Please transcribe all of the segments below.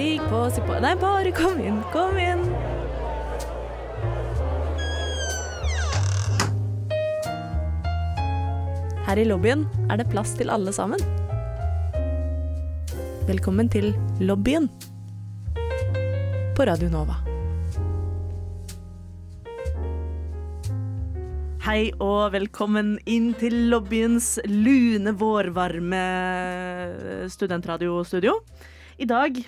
Stig på, stig på. Nei, bare kom inn, kom inn. Her i lobbyen er det plass til alle sammen. Velkommen til lobbyen på Radio Nova. Hei og velkommen inn til lobbyens lune, vårvarme studentradiostudio. I dag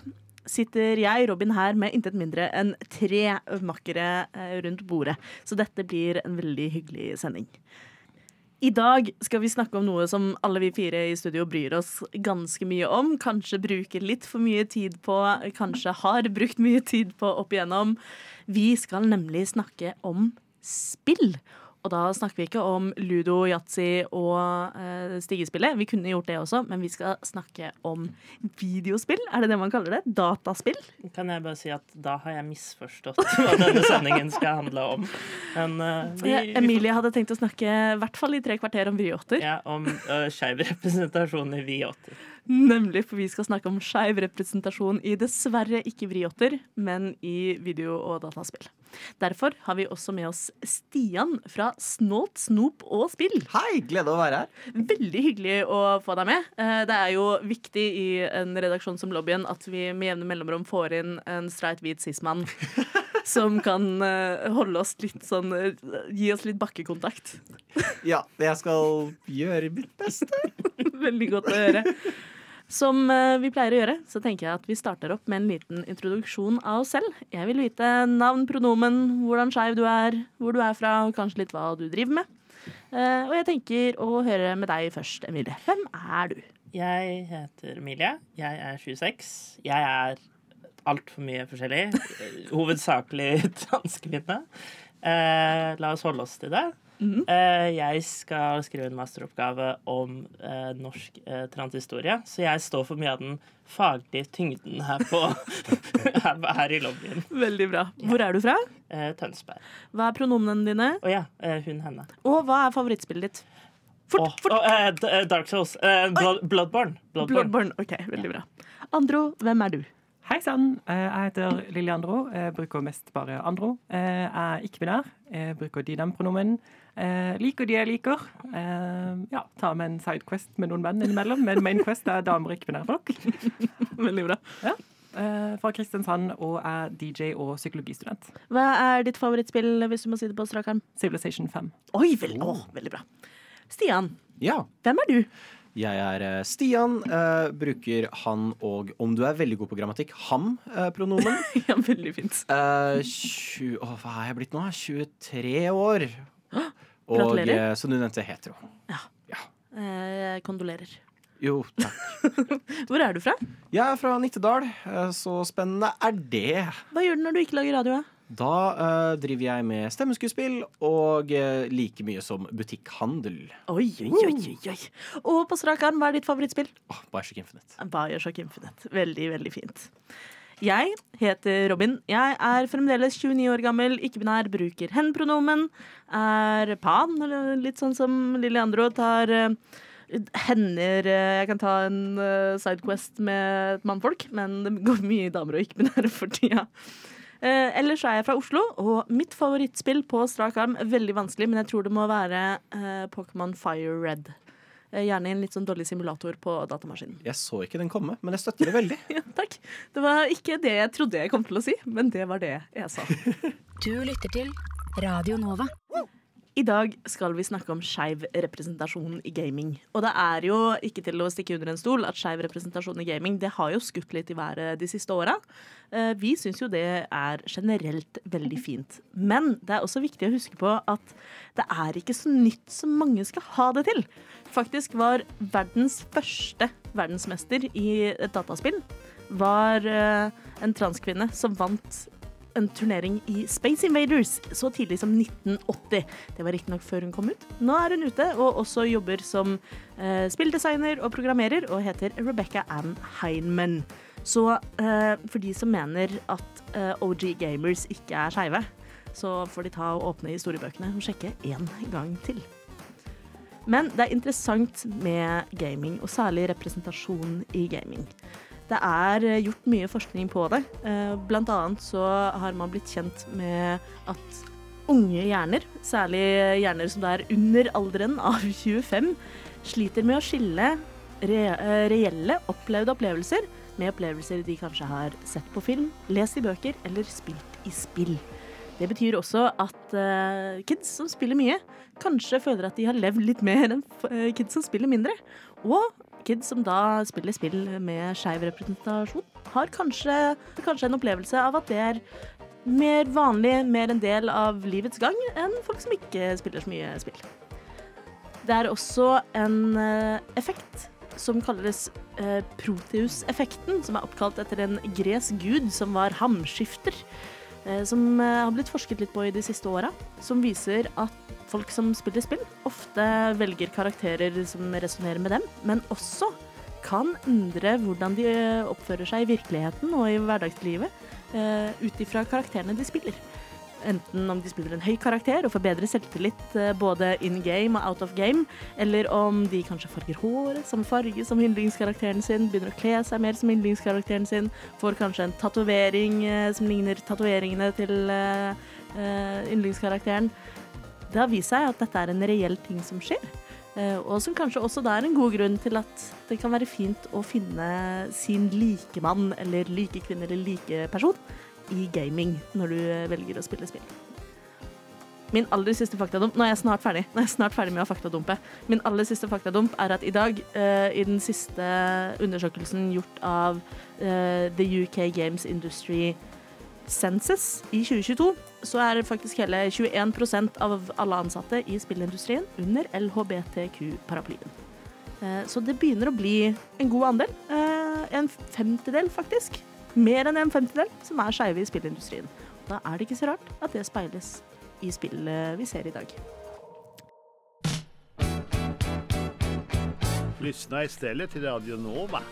sitter jeg, Robin, her med intet mindre enn tre makkere eh, rundt bordet. Så dette blir en veldig hyggelig sending. I dag skal vi snakke om noe som alle vi fire i studio bryr oss ganske mye om. Kanskje bruker litt for mye tid på, kanskje har brukt mye tid på opp igjennom. Vi skal nemlig snakke om spill. Og da snakker vi ikke om ludo, yatzy og uh, stigespillet. Vi kunne gjort det også, men vi skal snakke om videospill. Er det det man kaller det? Dataspill? Kan jeg bare si at da har jeg misforstått hva denne sendingen skal handle om. Men, uh, vi, ja, Emilie hadde tenkt å snakke i hvert fall i tre kvarter om vriotter. Ja, om uh, skeiv representasjon i vriotter. Nemlig, for vi skal snakke om skeiv representasjon i dessverre ikke vriotter, men i video- og dataspill. Derfor har vi også med oss Stian fra Snålt, snop og spill. Hei, glede å være her. Veldig hyggelig å få deg med. Det er jo viktig i en redaksjon som Lobbyen at vi med jevne mellomrom får inn en streit hvit cis-mann. som kan holde oss litt sånn Gi oss litt bakkekontakt. Ja, jeg skal gjøre mitt beste. Veldig godt å høre. Som vi pleier å gjøre, så tenker jeg at vi starter opp med en liten introduksjon av oss selv. Jeg vil vite navn, pronomen, hvordan skeiv du er, hvor du er fra, og kanskje litt hva du driver med. Og jeg tenker å høre med deg først, Emilie. Hvem er du? Jeg heter Emilie. Jeg er 26. Jeg er altfor mye forskjellig. Hovedsakelig transkvinne. Eh, la oss holde oss til det. Mm -hmm. jeg skal skrive en masteroppgave om eh, norsk eh, transhistorie, så jeg står for mye av den faglige tyngden her, på, her, her, i lobbyen. Veldig bra. Hvor er du fra? Eh, Tønsberg. Hva er pronomenene dine? Å oh, ja, hun, henne. Og hva er favorittspillet ditt? Fort, oh, fort. Oh, Dark Souls. Blood, Bloodborne. Bloodborne. Bloodborne. OK, veldig bra. Andro, hvem er du? Hei sann, jeg heter Lilly Andro. Jeg bruker mest bare Andro. Jeg er ikke-binær. Jeg bruker de dem-pronomen. Liker de jeg liker. Ja, tar med en sidequest med noen menn innimellom, men mainquest er damer og ikke-binære folk. Veldig bra. Ja. Fra Kristiansand og er DJ og psykologistudent. Hva er ditt favorittspill, hvis du må si det på strak arm? Civilization 5. Oi, vel, oh, veldig bra. Stian, ja. hvem er du? Jeg er Stian. Uh, bruker han og, om du er veldig god på grammatikk, ham-pronomen. Uh, ja, veldig fint. Uh, 20, oh, hva er jeg blitt nå? 23 år. Og som du nevnte, hetero. Ja. ja. kondolerer. Jo, takk. Hvor er du fra? Jeg er fra Nittedal. Så spennende er det. Hva gjør du når du ikke lager radio? Da uh, driver jeg med stemmeskuespill og uh, like mye som butikkhandel. Oi, oi, oi, oi. Og på strak arm, hva er ditt favorittspill? Oh, Bioshock Infinite. Bioshock Infinite. Veldig, veldig fint. Jeg heter Robin. Jeg er fremdeles 29 år gammel, ikke-binær, bruker hen-pronomen. Er pan, eller litt sånn som Lilly tar uh, hender Jeg kan ta en sidequest med et mannfolk, men det går mye damer og ikke-binære for tida. Uh, ellers er jeg fra Oslo, og mitt favorittspill på strak arm Veldig vanskelig, men jeg tror det må være eh, Pokémon Fire Red. Eh, gjerne en litt sånn dårlig simulator på datamaskinen. Jeg så ikke den komme, men jeg støtter det veldig. ja, takk. Det var ikke det jeg trodde jeg kom til å si, men det var det jeg sa. du lytter til Radio Nova. I dag skal vi snakke om skeiv representasjon i gaming. Og det er jo ikke til å stikke under en stol at skeiv representasjon i gaming det har jo skutt litt i været de siste åra. Vi syns jo det er generelt veldig fint. Men det er også viktig å huske på at det er ikke så nytt som mange skal ha det til. Faktisk var verdens første verdensmester i et dataspill var en transkvinne som vant en turnering i Space Invaders så tidlig som 1980. Det var riktignok før hun kom ut. Nå er hun ute og også jobber som eh, spilldesigner og programmerer og heter Rebecca Ann Heinman. Så eh, for de som mener at eh, OG Gamers ikke er skeive, så får de ta og åpne historiebøkene og sjekke én gang til. Men det er interessant med gaming, og særlig representasjon i gaming. Det er eh, gjort mye forskning på det. Eh, Blant annet så har man blitt kjent med at unge hjerner, særlig hjerner som er under alderen av 25, sliter med å skille eh, reelle opplevde opplevelser med opplevelser de kanskje har sett på film, lest i bøker eller spilt i spill. Det betyr også at kids som spiller mye, kanskje føler at de har levd litt mer enn kids som spiller mindre. Og kids som da spiller spill med skeiv representasjon, har kanskje, kanskje en opplevelse av at det er mer vanlig, mer en del av livets gang, enn folk som ikke spiller så mye spill. Det er også en eh, effekt som kalles eh, Proteus-effekten, som er oppkalt etter en gresk gud som var hamskifter. Eh, Som eh, har blitt forsket litt på i de siste åra. Som viser at folk som spiller spill, ofte velger karakterer som resonnerer med dem, men også kan endre hvordan de eh, oppfører seg i virkeligheten og i hverdagslivet ut ifra karakterene de spiller. Enten om de spiller en høy karakter og får bedre selvtillit eh, både in game og out of game, eller om de kanskje farger håret samme farge som yndlingskarakteren sin, begynner å kle seg mer som yndlingskarakteren sin, får kanskje en tatovering eh, som ligner tatoveringene til eh, yndlingskarakteren. Det har vist seg at dette er en reell ting som skjer. Og som kanskje også da er en god grunn til at det kan være fint å finne sin likemann eller likekvinne eller likeperson i gaming når du eh, velger å spille spill. Min aller siste faktadump Nå er jeg snart ferdig er jeg snart ferdig med å faktadumpe. Min aller siste faktadump er at i dag, uh, i den siste undersøkelsen gjort av uh, The UK Games Industry Census i 2022, så er faktisk hele 21% av alle ansatte i spillindustrien under LHBTQ-paraplyen. Uh, Så det begynner å bli en god andel. Eh, En femtedel, faktisk. Mer enn en femtedel som er skeive i spillindustrien. Da er det ikke så rart at det speiles i spillet vi ser i dag. Lyssna stedet til Radio Nova.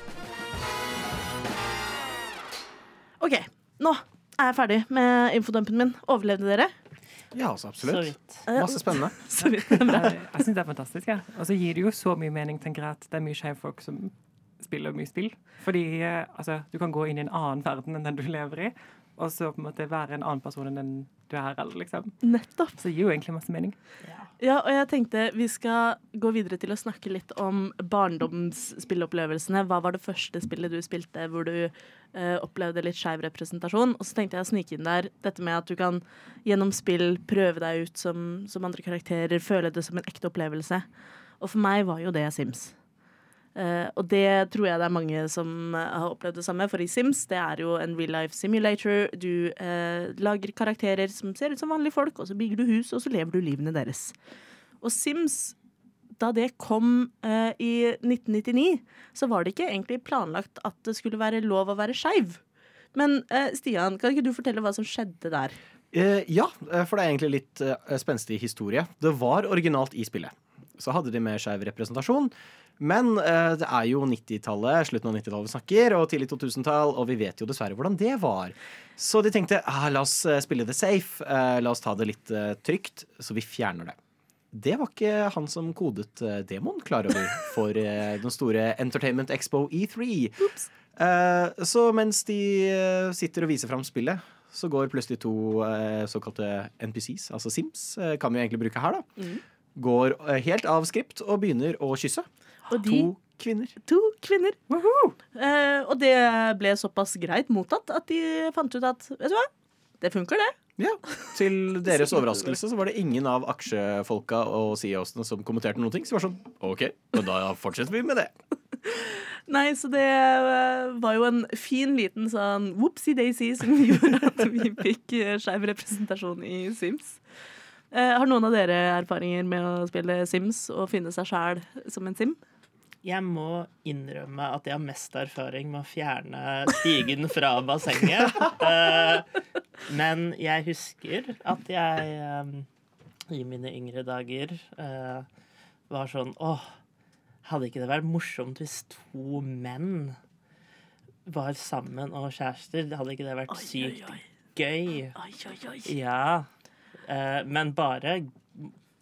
OK, nå er jeg ferdig med infodumpen min. Overlevde dere? Ja, altså, Så absolutt. vidt. Masse spennende. Er. Jeg, jeg syns det er fantastisk. Ja. Og så gir det jo så mye mening, tenker jeg, at det er mye skeive folk som spiller mye spill. Fordi eh, altså, du kan gå inn i en annen verden enn den du lever i, og så på en måte være en annen person enn den du er, eller liksom. Nettopp. Så det gir jo egentlig masse mening. Ja, og jeg tenkte vi skal gå videre til å snakke litt om barndomsspillopplevelsene. Hva var det første spillet du spilte hvor du eh, opplevde litt skeiv representasjon? Og så tenkte jeg å snike inn der dette med at du kan gjennom spill prøve deg ut som, som andre karakterer, føle det som en ekte opplevelse. Og for meg var jo det Sims. Eh, og det tror jeg det er mange som eh, har opplevd det samme, for i Sims det er jo en real life simulator. Du uh, lager karakterer som ser ut som vanlige folk, og så bygger du hus, og så lever du livene deres. Og Sims, da det kom uh, i 1999, så var det ikke egentlig planlagt at det skulle være lov å være skeiv. Men Stian, kan ikke du fortelle hva som skjedde der? Ja, for det er egentlig litt spenstig historie. Det var originalt i spillet. Så hadde de med skeiv representasjon. Men eh, det er jo 90-tallet, slutten av 90-tallet vi snakker, og tidlig 2000-tall, og vi vet jo dessverre hvordan det var. Så de tenkte ah, la oss eh, spille det safe, eh, la oss ta det litt eh, trygt, så vi fjerner det. Det var ikke han som kodet eh, demoen klar over for eh, den store Entertainment Expo E3. Eh, så mens de sitter og viser fram spillet, så går plutselig to såkalte NPCs, altså Sims, kan vi egentlig bruke her, da, går eh, helt av skript og begynner å kysse. Og de To kvinner. to kvinner. Eh, og det ble såpass greit mottatt at de fant ut at vet du hva, det funker, det. Ja, Til deres overraskelse så var det ingen av aksjefolka og CEO-ene som kommenterte noen ting. Så det var sånn OK, men da fortsetter vi med det. Nei, så det eh, var jo en fin liten sånn whoopsie-daisy som gjorde at vi fikk eh, skeiv representasjon i Sims. Eh, har noen av dere erfaringer med å spille Sims og finne seg sjæl som en sim? Jeg må innrømme at jeg har mest erfaring med å fjerne stigen fra bassenget. Eh, men jeg husker at jeg eh, i mine yngre dager var sånn Åh, hadde ikke det vært morsomt hvis to menn var sammen og kjærester? Hadde ikke det vært sykt gøy? Oi, oi, oi. Ja. Eh, men bare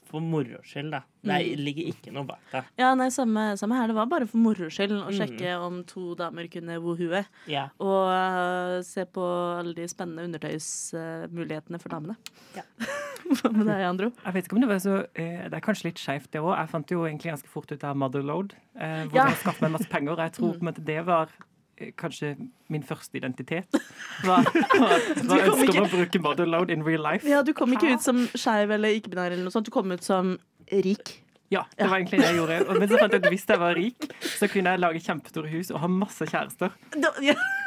for moro skyld, da. Det Mm. ligger ikke noe bak det. Ja, nei, samme, samme her. Det var bare for moro skyld å Mm. sjekke om to damer kunne wohue. Ja. Og uh, se på alle de spennende undertøysmulighetene for damene. Ja. Hva med deg, Andro? Jeg vet ikke om det var så uh, Det er kanskje litt skeivt, det òg. Jeg fant jo egentlig ganske fort ut av Motherload. Uh, hvor Ja. jeg skaffet meg masse penger. Jeg tror på en måte det var kanskje min første identitet. Var, hva, hva ønsker ikke- å bruke Motherload in real life. Ja, Du kom ikke ut som skeiv eller ikke-binær, eller noe sånt. Du kom ut som rik. Ja, det var egentlig det jeg gjorde. Og- Men så fant jeg at hvis jeg var rik, så kunne jeg lage kjempestore hus og ha masse kjærester.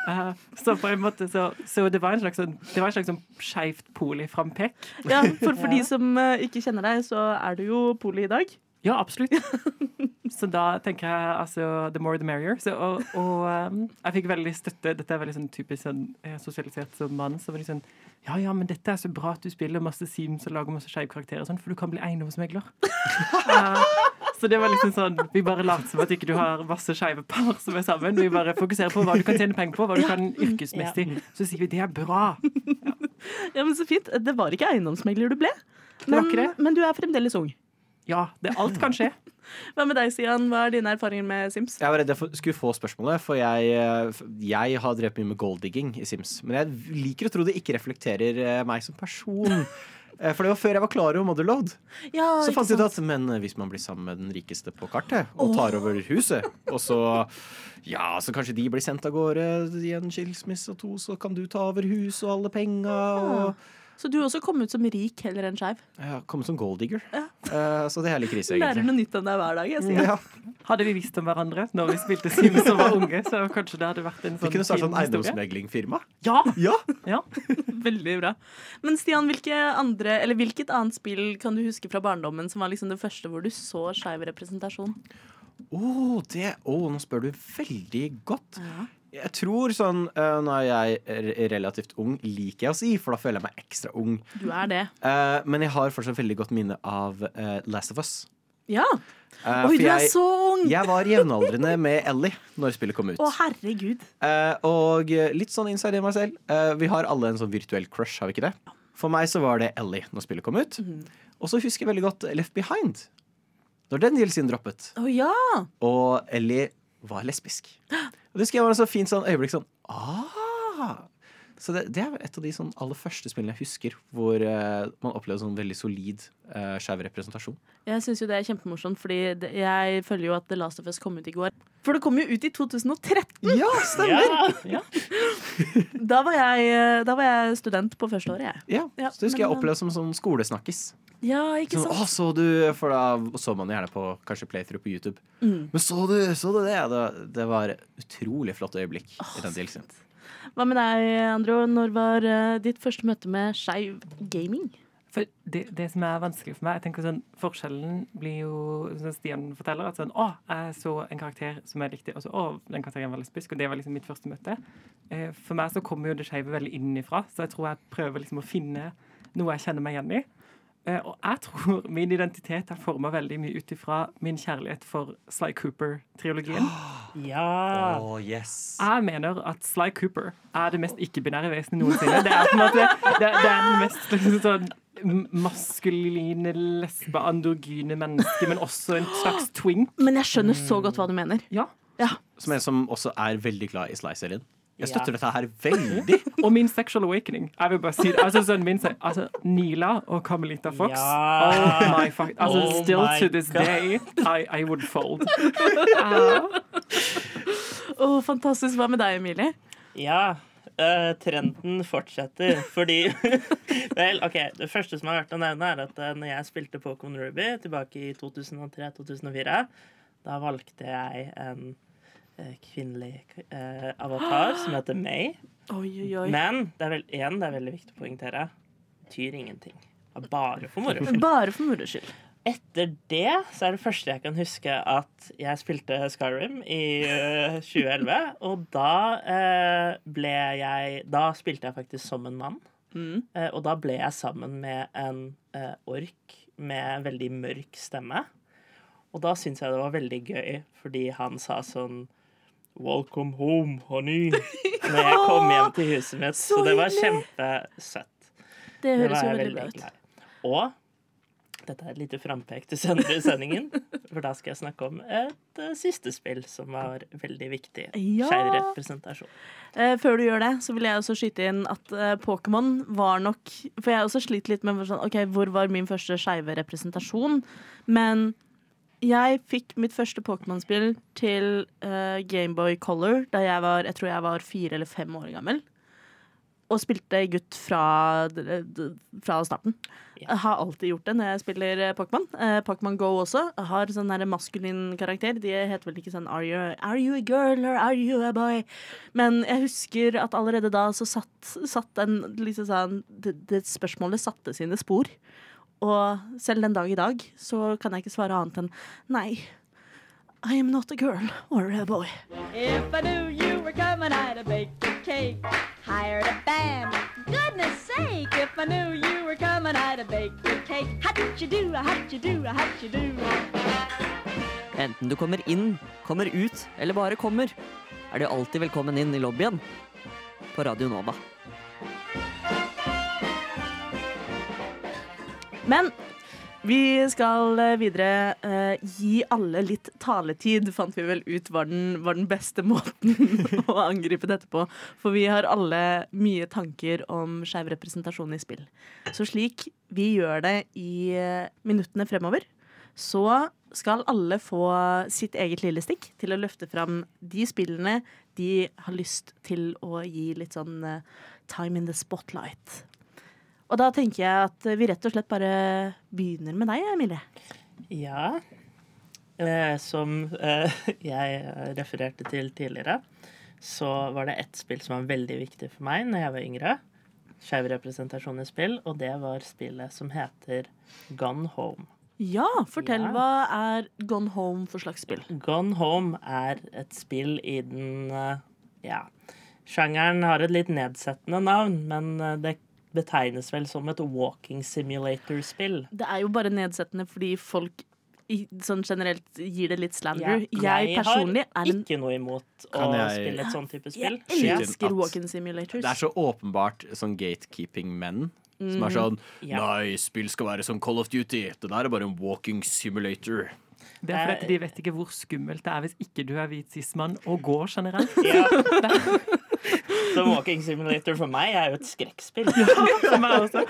Eh, så på en måte så, så det var en slags, sånn- det var en slags skeivt poli frampek. ja, For for de som øh, ikke kjenner deg, så er du jo poli i dag. Ja, absolutt. Så da tenker jeg altså the more the merrier. Så, og og um, jeg fikk veldig støtte. Dette er veldig sånn typisk sånn, eh, sosialisert som mann. Så var de sånn Ja, ja, men dette er så bra at du spiller masse Sims og lager masse skeive karakterer sånn, for du kan bli eiendomsmegler. Eh, så det var liksom sånn Vi bare later som at ikke du har masse skeive par som er sammen. Vi bare fokuserer på hva du kan tjene penger på, hva du kan yrkesmessig. Så sier vi det er bra. Ja, men Så fint. Det var ikke eiendomsmegler du ble. Men, men du er fremdeles ung. Ja, det, alt kan skje. Hva med deg, Sian? Hva er dine erfaringer med Sims? Jeg var redd jeg skulle få spørsmålet, for jeg, eh, jeg har drevet mye med golddigging i Sims. Men jeg liker å tro det ikke reflekterer eh, meg som person. Eh, For det var før jeg var klar over Motherload. Ja, Så fant jeg ut at men hvis man blir sammen med den rikeste på kartet, og tar over huset, og så Ja, så kanskje de blir sendt av gårde i en skilsmisse, og to, så kan du ta over huset og alle penga, og Så du også kom ut som rik heller enn skeiv? ja, komme som golddigger. Ja. Uh, Så det er litt krise, egentlig. Lærer noe nytt om deg hver dag. Jeg sier. Ja, Hadde vi visst om hverandre når vi spilte Sims og var unge, så kanskje det hadde vært en Vi sånn kunne starta sånn en historie. eiendomsmeglingfirma. Ja! Ja! ja. Veldig bra. Men Stian, hvilke andre, eller hvilket annet spill kan du huske fra barndommen som var liksom det første hvor du så skeiv representasjon? Å, det Å, nå spør du veldig godt. Jeg tror sånn uh, Nå er jeg er relativt ung, liker jeg å si, for da føler jeg meg ekstra ung. Du er det. uh, men jeg har fortsatt veldig godt minne av uh, Last of Us. Ja. Oi, du er jeg, så ung! jeg var jevnaldrende med Ellie når spillet kom ut. Å, herregud. Og litt sånn inside i meg selv. vi har alle en sånn virtuell crush, har vi ikke det? For meg så var det Ellie når spillet kom ut. Mm. Og så husker jeg veldig godt Left Behind. Når den DLC-en droppet. Å ja! Og Ellie var lesbisk. Og det husker jeg var så fint sånn øyeblikk sånn ah! Så det, det er et av de sånn aller første spillene jeg husker hvor uh, man opplevde sånn veldig solid uh, skeiv representasjon. Jeg syns jo det er kjempemorsomt, fordi det, jeg føler jo at The Last of Us kom ut i går. For det kom jo ut i 2013! Ja, stemmer! Ja. Da var jeg, eh, da var jeg student på første året, jeg. Ja, Ja, så det husker jeg opplevde som sånn skolesnakkis. Ja, ikke Sånn, sant? Sånn, så du For da så man gjerne på kanskje playthrough på YouTube. Mm. Men så du, så du det? Det, det var utrolig flott øyeblikk i den DLC-en. Hva med deg, Andro? Når var eh, ditt første møte med skeiv gaming? For det, det som er vanskelig for meg jeg tenker sånn, Forskjellen blir jo, som Stian forteller, at sånn, å, jeg så en karakter som jeg likte, og så å, den karakteren var lesbisk, og det var liksom mitt første møte. Eh, For meg så kommer jo det skeive veldig innenfra, så jeg tror jeg prøver liksom å finne noe jeg kjenner meg igjen i. Eh, Og jeg tror min identitet er forma veldig mye ut ifra min kjærlighet for Sly Cooper-triologien. ja. yes. Jeg mener at Sly Cooper er det mest ikke-binære vesenet noensinne. Det er på en måte det, det er den mest liksom, sånn maskuline, lesbe, androgyne mennesket, men også en slags twink. Men jeg skjønner så godt hva du mener. Ja. Som en som også er veldig glad i Sly-serien. Jeg Ja. støtter dette her veldig. Og min sexual awakening. Jeg vil bare si det. Altså, sønnen min, sier altså, Nila og Carmelita Fox. Ja. Oh my fuck. Altså, Oh still to this God. day, I, I would fold. Uh, oh, fantastisk. Hva med deg, Emilie? Ja, Uh, trenden fortsetter, fordi Vel, OK. Det første som er verdt å nevne, er at uh, når jeg spilte Pokémon Ruby tilbake i 2003-2004, da valgte jeg en kvinnelig eh, avatar som heter May. Oi, oi, oi. Men det er, vel, igjen, det er veldig viktig å poengtere. Betyr ingenting. Bare for moro skyld. Bare for moro skyld. Etter det så er det første jeg kan huske at jeg spilte Skyrim i eh, 2011. Og da eh, ble jeg Da spilte jeg faktisk som en mann. Mm. Eh, og da ble jeg sammen med en eh, ork med veldig mørk stemme. Og da syntes jeg det var veldig gøy, fordi han sa sånn Welcome home, honey. Når jeg kom hjem til huset mitt. Så, Så det var kjempesøtt. Det høres jo veldig bra ut. Og Dette er et lite frampek til senere i sendingen. For da skal jeg snakke om et uh, siste spill som var veldig viktig. Ja. Skeiv representasjon. Uh, før du gjør det, så vil jeg også skyte inn at uh, Pokémon var nok For jeg har også slitt litt med sånn, ok, hvor var min første skeive representasjon. Men jeg fikk mitt første Pokémon-spill til uh, Gameboy Color da jeg var jeg tror jeg var fire eller fem år gammel. Og spilte gutt fra, fra starten. Jeg har alltid gjort det når jeg spiller eh, Pokémon. Uh, Pokémon Go også har sånn maskulin karakter. De heter vel ikke sånn are you, are you a girl or are you a boy? Men jeg husker at allerede da så satt, satt den liksom sånn det, det spørsmålet satte sine spor. Og selv den dag i dag så kan jeg ikke svare annet enn nei. I am not a girl or a boy. If I knew you were coming, I'd have baked a cake, hired a band. Goodness sake, if I knew you were coming, I'd have baked a cake. How'd you do, how'd you do, how'd you do? Enten du kommer inn, kommer ut eller bare kommer, er du alltid velkommen inn i lobbyen på Radio Nova. Men vi skal eh, videre eh, gi alle litt taletid, fant vi vel ut var den, var den beste måten å angripe dette på. For vi har alle mye tanker om skeiv representasjon i spill. Så slik vi gjør det i eh, minuttene fremover, så skal alle få sitt eget lille stikk til å løfte fram de spillene de har lyst til å gi litt sånn eh, time in the spotlight. Og da tenker jeg at vi rett og slett bare begynner med deg, Emilie. Ja. Eh, som eh, jeg refererte til tidligere, så var det ett spill som var veldig viktig for meg når jeg var yngre. Skeiv representasjon i spill, og det var spillet som heter Gone Home. Ja, fortell Ja. hva er Gone Home for slags spill? Gone Home er et spill i den eh, Ja. Sjangeren har et litt nedsettende navn, men det betegnes vel som et walking simulator-spill. Det er jo bare nedsettende fordi folk i, sånn generelt gir det litt slander. Ja, jeg personlig har er en ikke noe imot å jeg- spille et sånn type spill. Jeg elsker walking walk-in simulators. Det er så åpenbart sånn gatekeeping-menn. Som er sånn Ja. Nei, spill skal være som Call of Duty. Det der er bare en walking simulator. Det er fordi de vet ikke hvor skummelt det er hvis ikke du er hvit cis-mann og går generelt. Ja. Så Walking Simulator for meg er jo et skrekkspill.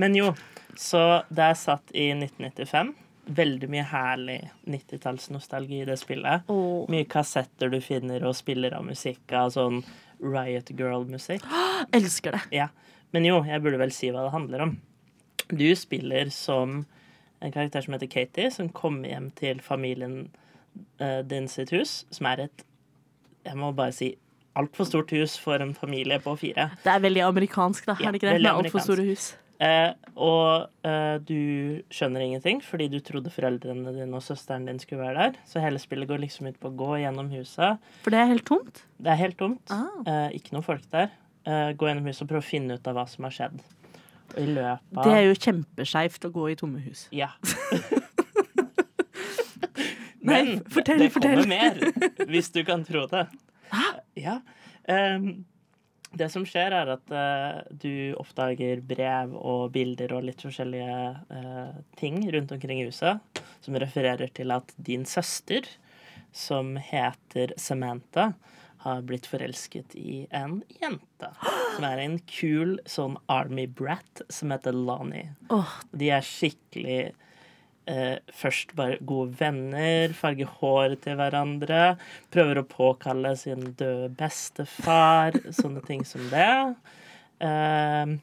Men jo, så det er satt i 1995. Veldig mye herlig 90-tallsnostalgi i det spillet. Oh. Mye kassetter du finner og spiller av musikk av sånn Riot Girl-musikk. Elsker det. Ja. Men jo, jeg burde vel si hva det handler om. Du spiller som en karakter som heter Katie, som kommer hjem til familien eh, din sitt hus, som er et Jeg må bare si altfor stort hus for en familie på fire. Det er veldig amerikansk, da. Ja, er det ikke det? Med altfor store hus. Eh, og eh, du skjønner ingenting fordi du trodde foreldrene dine og søsteren din skulle være der. Så hele spillet går liksom ut på å gå gjennom huset. For det er helt tomt. Det er helt tomt. Ah. Eh, ikke noe folk der. Eh, gå gjennom huset og prøve å finne ut av hva som har skjedd. Og i løpet av Det er jo kjempeskeivt å gå i tomme hus. Ja. Nei, Men fortell, det fortell. kommer mer, hvis du kan tro det. Ja. Um, det som skjer, er at uh, du oppdager brev og bilder og litt forskjellige uh, ting rundt omkring i huset som refererer til at din søster, som heter Samantha, har blitt forelsket i en jente. Som er en kul sånn army brat som heter Lonnie. Oh. De er skikkelig eh, først bare gode venner, farger håret til hverandre, prøver å påkalle sin døde bestefar, sånne ting som det. Eh,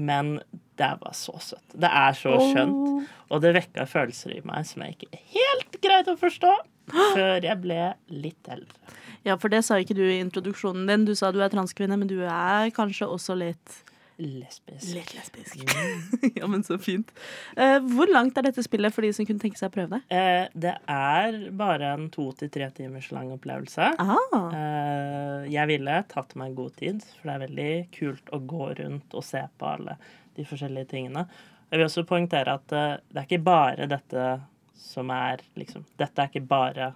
men det er bare så søtt. Det er så skjønt. Og det vekka følelser i meg som jeg ikke helt greide å forstå før jeg ble litt eldre. Ja, for det sa ikke du i introduksjonen din. Du sa du er transkvinne, men du er kanskje også litt Lesbisk. Litt lesbisk. ja, men så fint. Eh, hvor langt er dette spillet for de som kunne tenke seg å prøve det? Eh, det er bare en to til tre timers lang opplevelse. Ah, Eh, jeg ville tatt meg god tid, for det er veldig kult å gå rundt og se på alle de forskjellige tingene. Jeg vil også poengtere at eh, det er ikke bare dette som er liksom Dette er ikke bare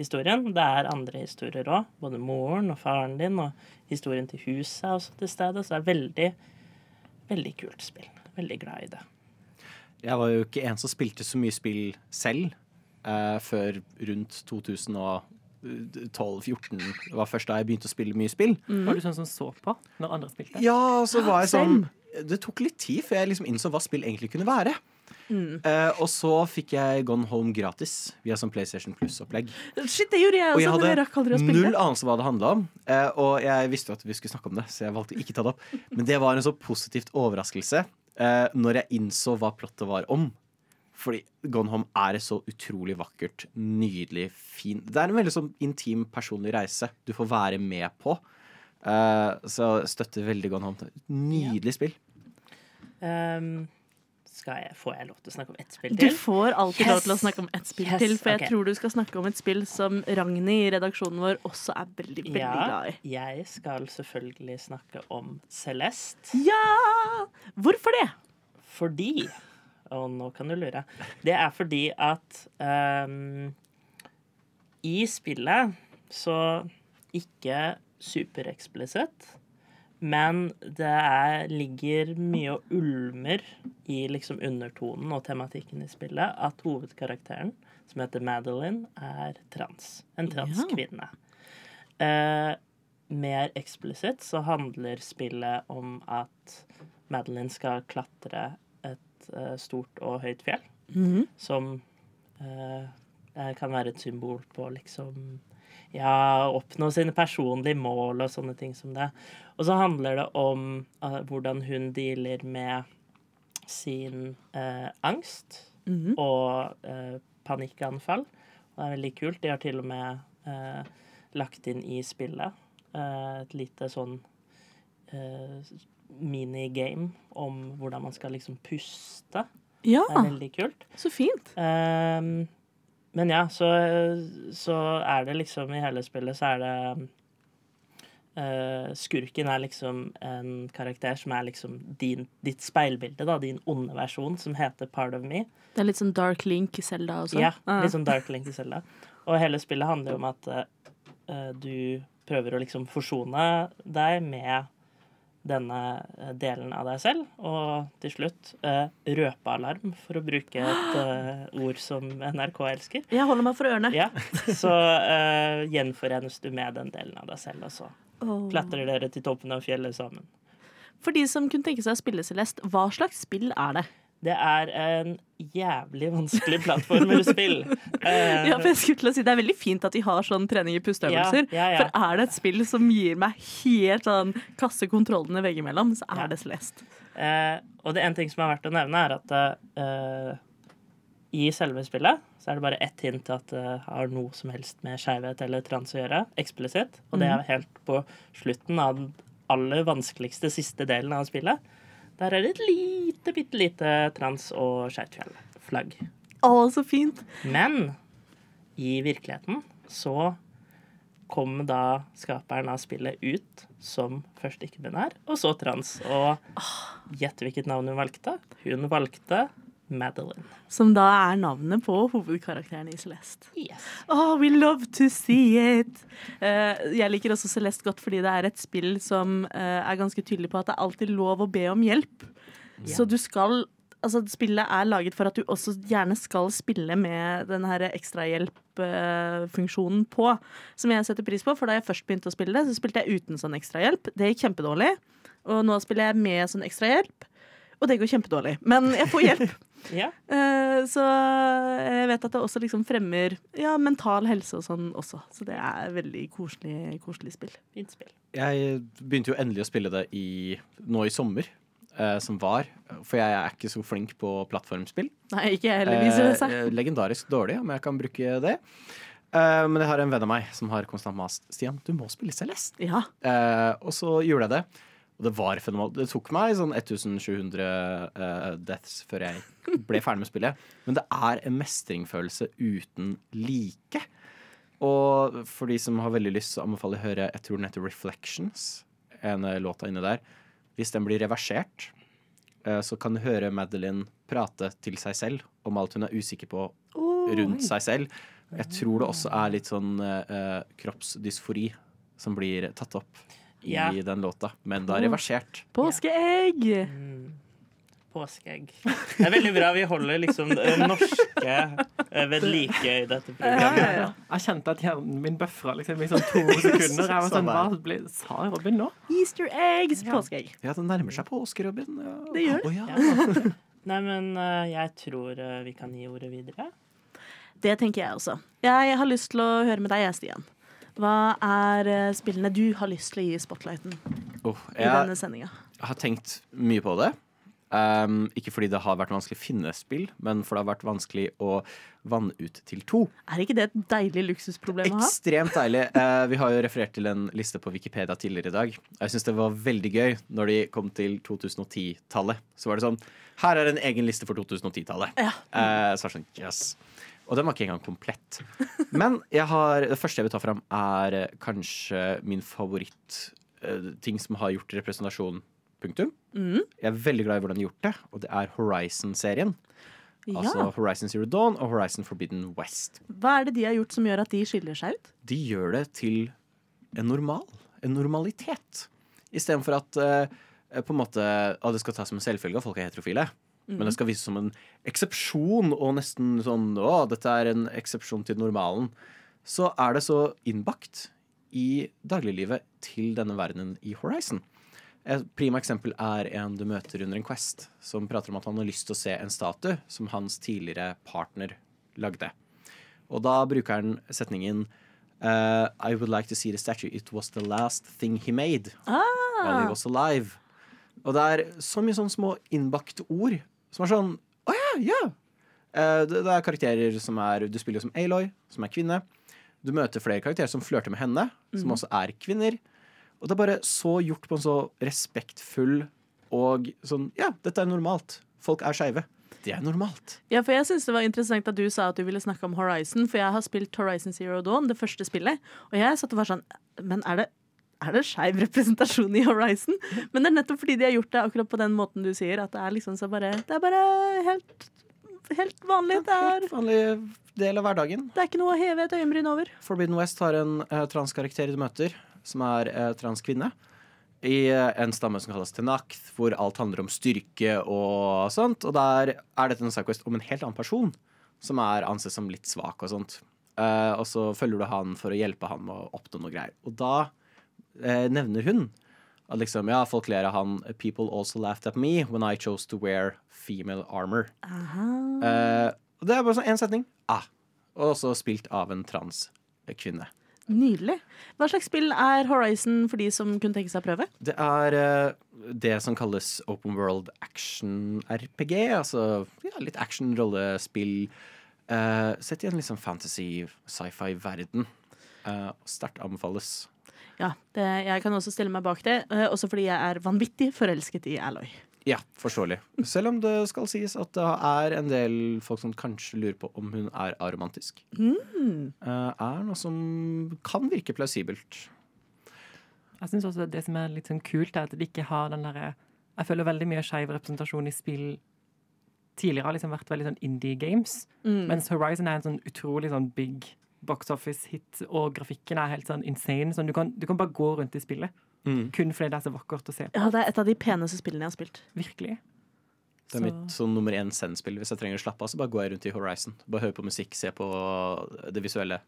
historien. Det er andre historier òg. Både moren og faren din, og historien til huset er også til stede. Så det er veldig, veldig kult spill. veldig glad i det. Jeg var jo ikke en som spilte så mye spill selv eh, før rundt 2012-14. Var først da jeg begynte å spille mye spill. Var du sånn som så på når andre spilte? Ja, så var jeg sånn. Det tok litt tid før jeg liksom innså hva spill egentlig kunne være. Mm. Eh, og så fikk jeg Gone Home gratis via sånn PlayStation Plus-opplegg. Shit, det gjorde jeg Og også, men jeg hadde å null anelse hva det handla om. Uh, og jeg visste jo at vi skulle snakke om det, så jeg valgte å ikke ta det opp. Men det var en så positivt overraskelse uh, når jeg innså hva plottet var om. Fordi Gone Home er et så utrolig vakkert, nydelig, fin Det er en veldig sånn intim, personlig reise du får være med på. Uh, så støtter veldig Gone Home. Nydelig spill. Ehm, skal jeg, får jeg lov til å snakke om ett spill til? Du får alltid lov til å snakke om ett spill Yes, til, for jeg ok. tror du skal snakke om et spill som Ragnhild i redaksjonen vår også er veldig, veldig Ja, glad i. jeg skal selvfølgelig snakke om Celeste. Ja! Hvorfor det? Fordi Og nå kan du lure. Det er fordi at um, i spillet så ikke supereksplisitt, men det er, ligger mye og ulmer i liksom undertonen og tematikken i spillet at hovedkarakteren, som heter Madeline, er trans. En transkvinne. Eh, mer eksplisitt så handler spillet om at Madeline skal klatre et eh, stort og høyt fjell, Mhm. som eh, eh, kan være et symbol på liksom ja, oppnå sine personlige mål og sånne ting som det. Og så handler det om uh, hvordan hun dealer med sin uh, angst Mhm. og uh, panikkanfall. Og det er veldig kult. De har til og med lagt inn i spillet et lite sånn minigame om hvordan man skal liksom puste. Ja, Det er veldig kult. så fint. Ehm, men ja, så, så er det liksom I hele spillet så er det uh, Skurken er liksom en karakter som er liksom din, ditt speilbilde, da. Din onde versjon, som heter Part of Me. Det er litt sånn Dark Link i Selda også. Ja, Ah. litt sånn Dark Link i Zelda. Og hele spillet handler jo om at uh, du prøver å liksom forsone deg med denne eh, delen av deg selv, og til slutt eh, røpealarm, for å bruke et eh, ord som NRK elsker. Jeg holder meg for ørene. Ja, så eh, gjenforenes du med den delen av deg selv, og så oh. klatrer dere til toppen av fjellet sammen. For de som kunne tenke seg å spille Celeste, hva slags spill er det? Det er en jævlig vanskelig plattformerspill. Eh, Ja, for jeg skulle til å si Det er veldig fint at de har sånn trening i pusteøvelser. Ja, ja, ja. For er det et spill som gir meg helt sånn kaste kontrollene veggimellom, så er det Celeste. Eh, og det en ting som er verdt å nevne, er at eh, i selve spillet så er det bare ett hint til at det har noe som helst med skeivhet eller trans å gjøre, eksplisitt. Og det er helt på slutten av den aller vanskeligste siste delen av spillet. Der er det et lite, bitte lite trans- og skeivtfjell-flagg. Å, så fint! Men i virkeligheten så kom da skaperen av spillet ut som først ikke-binær, og så trans. Og gjett hvilket navn hun valgte. Hun valgte Madeline. Som da er navnet på hovedkarakteren i Celeste. Yes. Oh, we love to see it! Uh, jeg liker også Celeste godt fordi det er et spill som uh, er ganske tydelig på at det er alltid lov å be om hjelp. Så du skal Altså, spillet er laget for at du også gjerne skal spille med den her ekstrahjelp-funksjonen på, som jeg setter pris på. For da jeg først begynte å spille det, så spilte jeg uten sånn ekstrahjelp. Det gikk kjempedårlig. Og nå spiller jeg med sånn ekstrahjelp, og det går kjempedårlig. Men jeg får hjelp. Ja. Eh, Så jeg vet at det også liksom fremmer ja, mental helse og sånn også. Så det er veldig koselig, koselig spill. Fint spill. Jeg begynte jo endelig å spille det i, nå i sommer, eh, som var. For jeg er ikke så flink på plattformspill. Nei, ikke jeg heller, viser det seg. Eh, legendarisk dårlig, om jeg kan bruke det. Eh, men jeg har en venn av meg som har konstant mast. Stian, du må spille Celeste. Ja. Eh, og så gjorde jeg det. Og det var fenomenalt. Det tok meg sånn 1700 uh, deaths før jeg ble ferdig med spillet. Men det er en mestringsfølelse uten like. Og for de som har veldig lyst, så anbefaler jeg å høre Jeg tror den heter Reflections. En eh, låta inni der. Hvis den blir reversert, eh, så kan du høre Madeline prate til seg selv om alt hun er usikker på rundt seg selv. Jeg tror det også er litt sånn uh, kroppsdysfori som blir tatt opp Ja. i den låta, men da reversert. Påskeegg! Mm. påskeegg. Det er veldig bra vi holder liksom det norske ved like i dette programmet. Jeg kjente at hjernen min bøfra liksom, i sånn to sekunder. Jeg var sånn, Hva ble, sa Robin nå? Easter eggs, påskeegg. Ja, det nærmer seg påske, Robin. Ja. Det gjør det. ja. Nei, men eh, jeg tror eh, vi kan gi ordet videre. Det tenker jeg også. Jeg har lyst til å høre med deg, Stian. Hva er eh, spillene du har lyst til å gi spotlighten Åh, i jeg denne sendinga? har tenkt mye på det. Um, ikke fordi det har vært vanskelig å finne spill, men for det har vært vanskelig å vanne ut til to. Er ikke det et deilig luksusproblem å ha? Ekstremt deilig. Uh, vi har jo referert til en liste på Wikipedia tidligere i dag. Jeg syns det var veldig gøy når de kom til 2010-tallet. Så var det sånn Her er en egen liste for 2010-tallet. Ja. Uh, så var det sånn, yes. Og den var ikke engang komplett. Men har, det første jeg vil ta fram, er eh, kanskje min favoritt-ting som har gjort representasjon. Punktum. Mm. Jeg er veldig glad i hvordan de har gjort det, og det er Horizon-serien. Altså Horizon Zero Dawn og Horizon Forbidden West. Hva er det de har gjort som gjør at de skiller seg ut? De gjør det til en normal. En normalitet. Istedenfor at uh, på en måte, ah, det skal tas som en selvfølge at folk er heterofile. Men det skal vises som en eksepsjon, og nesten sånn Å, dette er en eksepsjon til normalen. Så er det så innbakt i dagliglivet til denne verdenen i Horizon. Et prima eksempel er en du møter under en quest, som prater om at han har lyst til å se en statue som hans tidligere partner lagde. Og da bruker han setningen uh, I would like to see the statue. It was the last thing he made while he was alive. Og det er så mye sånne små innbakte ord som er sånn Å ja, ja! Uh, det, det er karakterer som er Du spiller jo som Aloy, som er kvinne. Du møter flere karakterer som flørter med henne, som også er kvinner. Og det er bare så gjort på en så respektfull og sånn Ja, dette er normalt. Folk er skeive. Det er normalt. Ja, for jeg synes det var interessant at du sa at du ville snakke om Horizon, for jeg har spilt Horizon Zero Dawn, det første spillet, og jeg satt og var sånn Men er det, er det skeiv representasjon i Horizon? Men det er nettopp fordi de har gjort det akkurat på den måten du sier, at det er liksom så bare Det er bare helt, helt vanlig. Er, Helt vanlig del av hverdagen. det er ikke noe å heve et øyenbryn over. Forbidden West har en uh, transkarakter du møter, som er uh, transkvinne. I eh, en stamme som kalles Tenakth, hvor alt handler om styrke og sånt. Og der er dette en sidequest om en helt annen person, som er ansett som litt svak og sånt. Uh, og så følger du han for å hjelpe han med å oppnå noe greier. Og da eh, nevner hun at liksom, ja, folk ler av han People also laughed at me when I chose to wear female armor. Eh, og det er bare sånn én setning. Ah. Og også spilt av en transkvinne. Nydelig. Hva slags spill er Horizon for de som kunne tenke seg å prøve? Det er eh, det som kalles open world action-RPG. Altså ja, litt action-rollespill. eh, sett i en liksom fantasy, sci-fi-verden. Uh, Sterkt anbefales. Ja, det, jeg kan også stille meg bak det, eh, også fordi jeg er vanvittig forelsket i Alloy. Ja, forståelig. Selv om det skal sies at det er en del folk som kanskje lurer på om hun er aromantisk. Mm. Eh, er noe som kan virke plausibelt. Jeg synes også Det som er litt sånn kult, er at de ikke har den derre Jeg føler veldig mye skeiv representasjon i spill tidligere har liksom vært veldig sånn indie games. Mm. Mens Horizon er en sånn utrolig sånn big box office-hit, og grafikken er helt sånn insane. Sånn, du, kan, du kan bare gå rundt i spillet. Kun fordi det er så vakkert å se på. Ja, det er et av de peneste spillene jeg har spilt. Virkelig. Det er mitt sånn nummer én send-spill. Hvis jeg trenger å slappe av, så bare går jeg rundt i Horizon. Bare hører på musikk, se på det visuelle.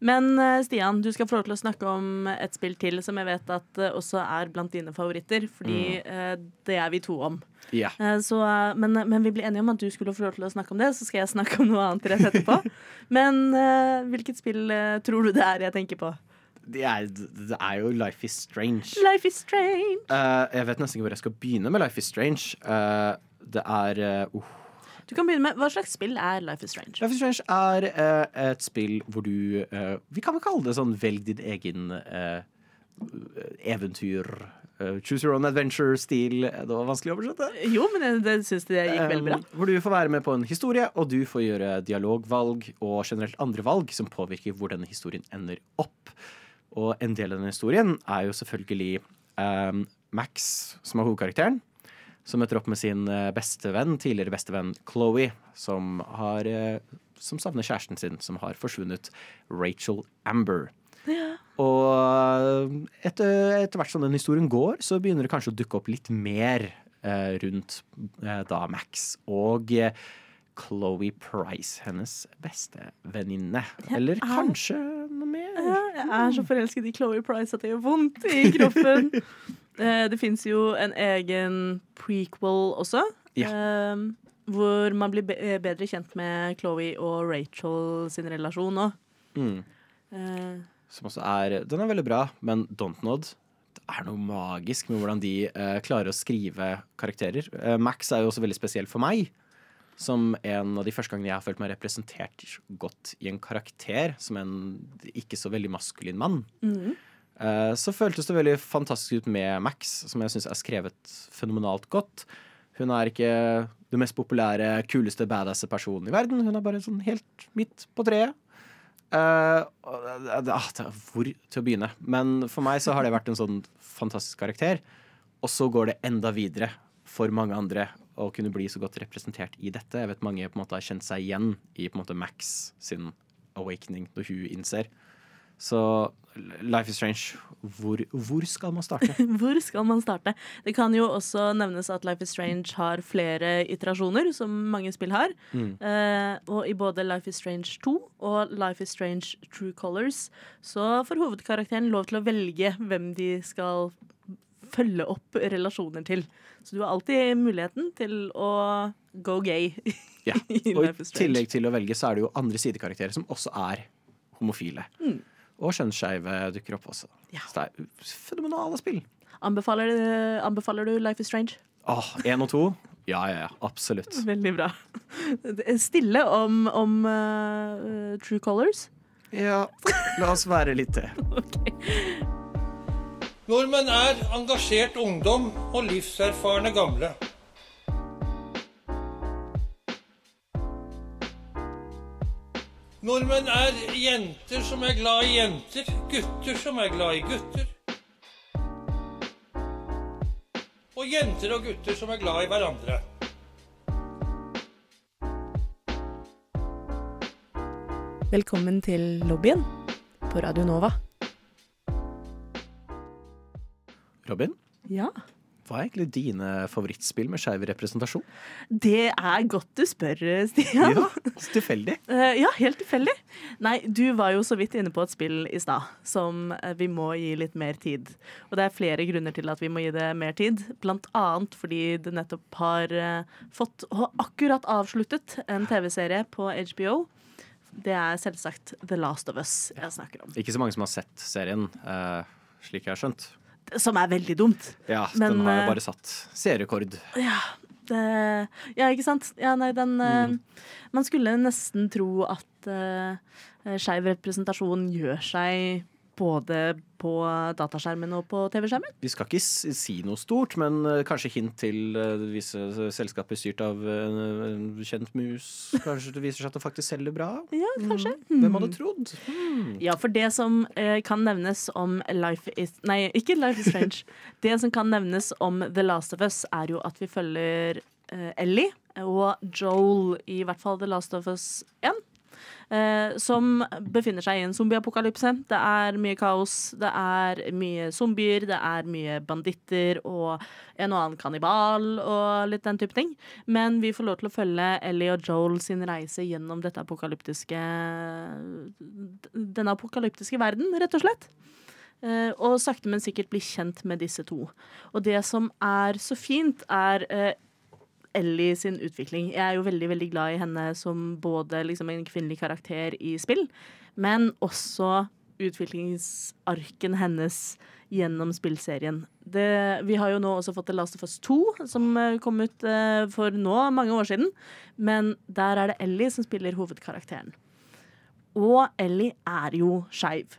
Men eh, Stian, du skal få lov til å snakke om et spill til som jeg vet at eh, også er blant dine favoritter. Fordi eh, det er vi to om. Yeah. Så, men, men vi ble enige om at du skulle få lov til å snakke om det, så skal jeg snakke om noe annet rett etterpå. men hvilket spill tror du det er jeg tenker på? Det er, det er jo Life is Strange. Life is strange. Uh, jeg vet nesten ikke hvor jeg skal begynne med Life is Strange. Uh, det er uh. Du kan begynne med, Hva slags spill er Life is strange? Life is Strange er eh, et spill hvor du eh, Vi kan vel kalle det sånn velg din egen eh, eventyr. eh, choose your own adventure-stil. Det var vanskelig å oversette. Jo, men det, det syns jeg gikk veldig bra. Um, hvor du får være med på en historie, og du får gjøre dialogvalg og generelt andre valg som påvirker hvor denne historien ender opp. Og en del av denne historien er jo selvfølgelig um, Max, som er hovedkarakteren. Som møter opp med sin eh, bestevenn, tidligere bestevenn Chloé, som, eh, som savner kjæresten sin, som har forsvunnet. Rachel Amber. Og etter, etter hvert som den historien går, så begynner det kanskje å dukke opp litt mer eh, rundt eh, da Max og eh, Chloé Price, hennes beste venninne. Eller er- kanskje noe mer? Jeg er så forelsket i Chloé Price at det gjør vondt i kroppen. Eh, det fins jo en egen prequel også. Ja. hvor man blir bedre kjent med Chloé og Rachel sin relasjon òg. Mm. Som også er Den er veldig bra, men Dontnod det er noe magisk med hvordan de uh, klarer å skrive karakterer. Uh, Max er jo også veldig spesiell for meg. Som en av de første gangene jeg har følt meg representert godt i en karakter, som en ikke så veldig maskulin mann. Mhm. Eh, så føltes det veldig fantastisk ut med Max, som jeg syns er skrevet fenomenalt godt. Hun er ikke det mest populære, kuleste, badasse personen i verden. Hun er bare sånn helt midt på treet. Uh, hvor til å begynne? Men for meg så har det vært en sånn fantastisk karakter. Og så går det enda videre for mange andre å kunne bli så godt representert i dette. Jeg vet mange på en måte har kjent seg igjen i på en måte Max sin awakening når hun innser. Så Life is Strange, hvor, hvor skal man starte? Hvor skal man starte? Det kan jo også nevnes at Life is Strange har flere iterasjoner, som mange spill har. Mm. Eh, og i både Life is Strange 2 og Life is Strange True Colors så får hovedkarakteren lov til å velge hvem de skal følge opp relasjoner til. Så du har alltid muligheten til å go gay Ja. Og i tillegg til å velge, så er det jo andre sidekarakterer som også er homofile. Mm. Og kjønnsskeive dukker opp også. Så det er fenomenale spill. Anbefaler, anbefaler du Life is Strange? Åh, Én og to? Ja, ja, ja. Absolutt. Veldig bra. Stille om, om uh, True Colors. Ja, la oss være litt det. okay. Nordmenn er engasjert ungdom og livserfarne gamle. Nordmenn er jenter som er glad i jenter, gutter som er glad i gutter. Og jenter og gutter som er glad i hverandre. Velkommen til lobbyen på Radio Nova. Robin, Ja, hva er egentlig dine favorittspill med skeiv representasjon? det er godt du spør, Stian. Jo, tilfeldig. Eh, ja, helt tilfeldig. Nei, du var jo så vidt inne på et spill i stad som eh, vi må gi litt mer tid. Og det er flere grunner til at vi må gi det mer tid. Blant annet fordi det nettopp har eh, fått og akkurat avsluttet en TV-serie på HBO. Det er selvsagt The Last of Us jeg snakker om. Ikke så mange som har sett serien, slik jeg har skjønt. Som er veldig dumt. Ja, Men, den har eh, jo bare satt seerrekord. Ja, det, ja, ikke sant? Ja, nei, den mm. Man skulle nesten tro at uh, skeiv representasjon gjør seg både på dataskjermen og på TV-skjermen. Vi skal ikke si noe stort, men eh, kanskje hint til eh, visse selskaper styrt av eh, en kjent mus. Kanskje det viser seg at det faktisk selger bra? Ja, kanskje. Hvem hadde trodd? Ja, for det som kan nevnes om Life is Nei, ikke Life is Strange. det som kan nevnes om The Last of Us, er jo at vi følger Ellie og Joel i hvert fall The Last of Us 1. Eh, som befinner seg i en zombieapokalypse. Det er mye kaos, det er mye zombier, det er mye banditter og en og annen kannibal og litt den type ting. Men vi får lov til å følge Ellie og Joel sin reise gjennom dette apokalyptiske denne apokalyptiske verden, rett og slett. Eh, og sakte, men sikkert bli kjent med disse to. Og det som er så fint, er eh, Ellie sin utvikling. Jeg er jo veldig veldig glad i henne som både liksom, en kvinnelig karakter i spill, men også utviklingsarken hennes gjennom spillserien. Det, vi har jo nå også fått The Last of Us 2, som eh, kom ut eh, for nå mange år siden. Men der er det Ellie som spiller hovedkarakteren. Og Ellie er jo skeiv.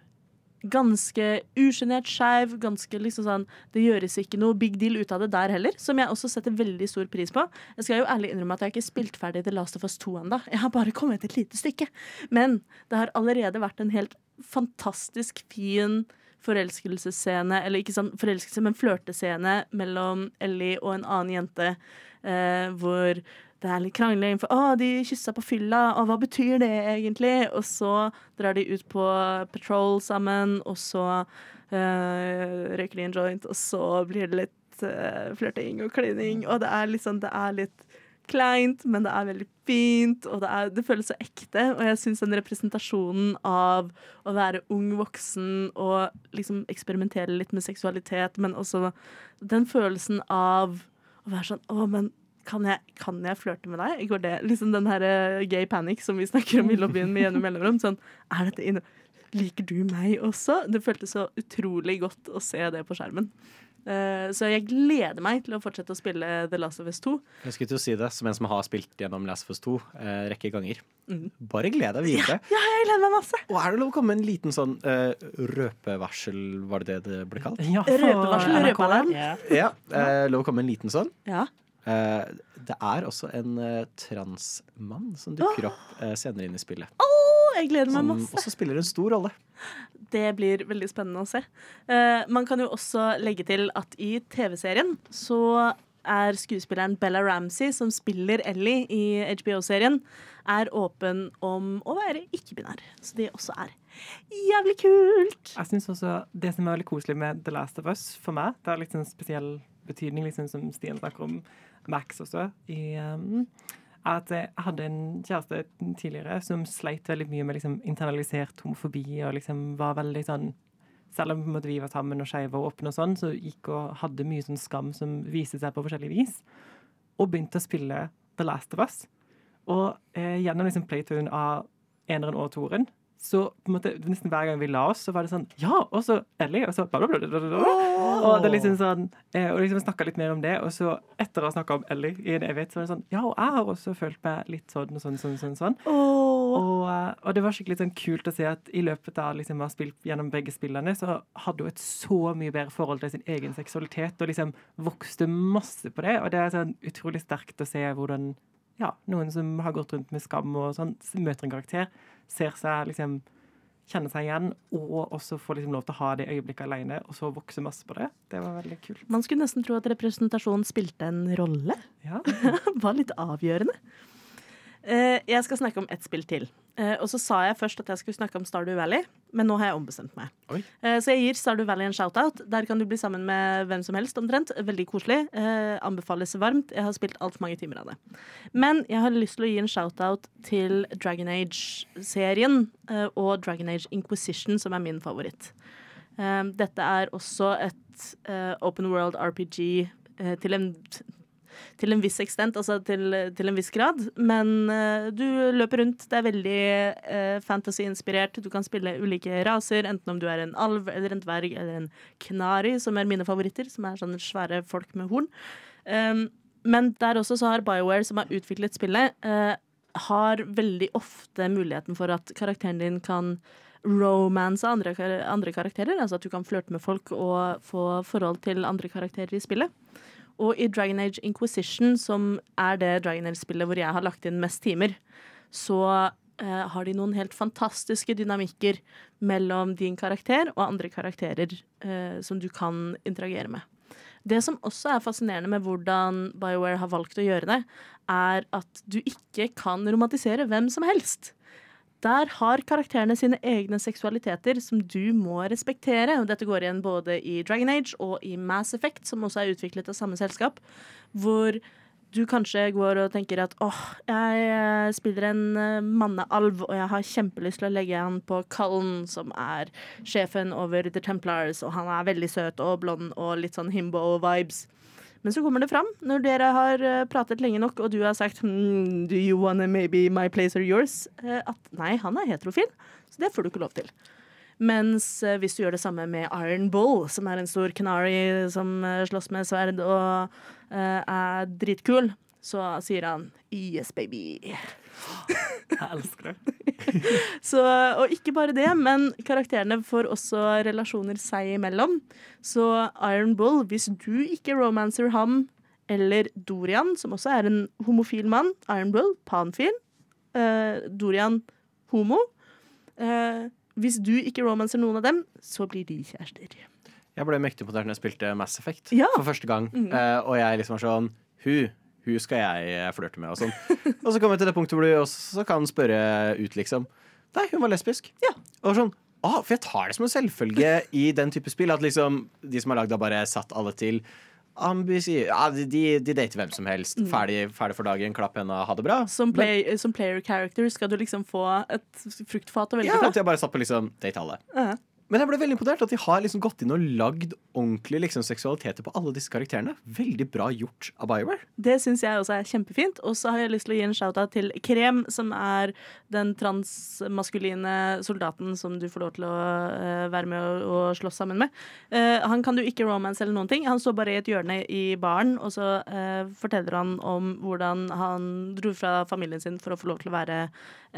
Ganske usjenert skeiv. Ganske liksom sånn Det gjøres ikke noe big deal ut av det der heller, som jeg også setter veldig stor pris på. Jeg skal jo ærlig innrømme at jeg ikke spilt ferdig The Last of Us 2 ennå. Jeg har bare kommet et lite stykke. Men det har allerede vært en helt fantastisk fin forelskelsesscene, eller ikke sånn forelskelse, men flørtescene mellom Ellie og en annen jente, eh, hvor det er litt krangling, for å, de kyssa på fylla, og hva betyr det egentlig? Og så drar de ut på patrol sammen, og så eh, røyker de en joint, og så blir det litt uh, flørting og klining, og det er litt sånn Det er litt kleint, men det er veldig fint, og det, er, det føles så ekte. Og jeg syns den representasjonen av å være ung voksen og liksom eksperimentere litt med seksualitet, men også den følelsen av å være sånn Å, men kan jeg, kan jeg flørte med deg? Går det liksom den her eh, gay panic som vi snakker om i lobbyen med gjennom mellomrom? Sånn, er dette inne? Liker du meg også? Det føltes så utrolig godt å se det på skjermen. Uh, så jeg gleder meg til å fortsette å spille The Last of Us 2. Jeg skulle til å si det, som en som har spilt gjennom Last of Us 2 eh, rekke ganger. Mm. Bare gled deg videre. Ja, jeg gleder meg masse! Og er det lov å komme med en liten sånn uh, røpevarsel, var det det det ble kalt? Ja, for Røpevarsel, røpealarm. Ja. Ja, eh, lov å komme med en liten sånn. Ja. Eh, det er også en eh, transmann som dukker opp eh, senere inn i spillet. Oh, jeg gleder meg Som masse. også spiller en stor rolle. Det blir veldig spennende å se. Eh, man kan jo også legge til at i TV-serien så er skuespilleren Bella Ramsey, som spiller Ellie i HBO-serien, er åpen om å være ikke-binær. Så det også er jævlig kult. Jeg synes også Det som er veldig koselig med The Last of Us for meg, det har litt sånn spesiell betydning, liksom som Stian snakker om Max også, i, um, at jeg hadde en kjæreste tidligere som sleit veldig mye med liksom internalisert homofobi og liksom var veldig sånn selv om måte, vi var sammen og skeive og åpne og sånn, så gikk og hadde mye sånn skam som viste seg på forskjellig vis. Og begynte å spille The Last of Us. Og eh, gjennom liksom playtune av eneren og toeren, så på en måte, nesten hver gang vi la oss, så var det sånn Ja, og så Ellie, og så. Og det er liksom sånn eh, Og liksom snakka litt mer om det, og så etter å ha snakka om Ellie i en evighet, så var det sånn Ja, og jeg har også følt meg litt sånn og sånn, sånn, sånn. sånn. Og, eh, og det var skikkelig sånn kult å se at i løpet av liksom, å ha spilt gjennom begge spillene, så hadde hun et så mye bedre forhold til sin egen seksualitet, og liksom vokste masse på det. Og det er sånn utrolig sterkt å se hvordan ja, noen som har gått rundt med skam og sånn, møter en karakter, ser seg liksom kjenne seg igjen, og også få liksom lov til å ha det øyeblikket alene, og så vokse masse på det. Det var veldig kult. Man skulle nesten tro at representasjon spilte en rolle. Ja. Var litt avgjørende. Eh, jeg skal snakke om ett spill til. Eh, og så sa jeg først at jeg skulle snakke om Stardew Valley, men nå har jeg ombestemt meg. Oi. Eh, så jeg gir Stardew Valley en shout-out. Der kan du bli sammen med hvem som helst, omtrent. Veldig koselig. Anbefales varmt. Jeg har spilt altfor mange timer av det. Men jeg har lyst til å gi en shout-out til Dragon Age-serien og Dragon Age Inquisition, som er min favoritt. Dette er også et open world RPG til en til en viss ekstent, altså til, til en viss grad. Men uh, du løper rundt. Det er veldig uh, fantasy-inspirert. Du kan spille ulike raser, enten om du er en alv eller en dverg eller en knari, som er mine favoritter, som er sånne svære folk med horn. Um, men der også så har BioWare, som har utviklet spillet, uh, har veldig ofte muligheten for at karakteren din kan romance andre, kar- andre karakterer. Altså at du kan flørte med folk og få forhold til andre karakterer i spillet. Og i Dragon Age Inquisition, som er det Dragon Age-spillet hvor jeg har lagt inn mest timer, så eh, har de noen helt fantastiske dynamikker mellom din karakter og andre karakterer eh, som du kan interagere med. Det som også er fascinerende med hvordan BioWare har valgt å gjøre det, er at du ikke kan romantisere hvem som helst. Der har karakterene sine egne seksualiteter som du må respektere. Og dette går igjen både i Dragon Age og i Mass Effect, som også er utviklet av samme selskap. Hvor du kanskje går og tenker at åh, jeg eh, spiller en eh, mannealv, og jeg har kjempelyst til å legge han på Cullen, som er sjefen over The Templars, og han er veldig søt og blond og litt sånn himbo-vibes. Men så kommer det fram, når dere har eh, pratet lenge nok, og du har sagt hmm, Do you wanna maybe my place or yours? eh, At nei, han er heterofil, så det får du ikke lov til. Mens eh, hvis du gjør det samme med Iron Bull, som er en stor canary som slåss med sverd og uh, er dritkul, så sier han yes, baby. Jeg elsker det. Så, og ikke bare det, men karakterene får også relasjoner seg imellom. Så Iron Bull, hvis du ikke romancer ham, eller Dorian, som også er en homofil mann, Iron Bull, panfil, eh, Dorian, homo. Eh, hvis du ikke romancer noen av dem, så blir de kjærester. Jeg ble mektig imponert når jeg spilte Mass Effect Ja. for første gang. Mm. Eh, og jeg liksom var sånn Hun, hun skal jeg eh, flørte med, og sånn. og så kommer vi til det punktet hvor du også kan spørre ut, liksom. Nei, hun var lesbisk. Ja. Og sånn ah, For jeg tar det som en selvfølge i den type spill at liksom de som har lagd det, bare satt alle til. ambisi... Ja, de, de, de dater hvem som helst. Mm. Ferdig, ferdig for dagen, klapp henda, ha det bra. Som, play, som player character skal du liksom få et fruktfat å velge Ja, fra. at jeg bare satt på liksom date alle. Ja. Men jeg ble veldig imponert at de har liksom gått inn og lagd ordentlig liksom seksualiteter på alle disse karakterene. Veldig bra gjort av BioWare. Det syns jeg også er kjempefint. Og så har jeg lyst til å gi en shout-out til Krem, som er den transmaskuline soldaten som du får lov til å uh, være med og, og slåss sammen med. Uh, han kan du ikke romance eller noen ting. Han står bare i et hjørne i baren, og så uh, forteller han om hvordan han dro fra familien sin for å få lov til å være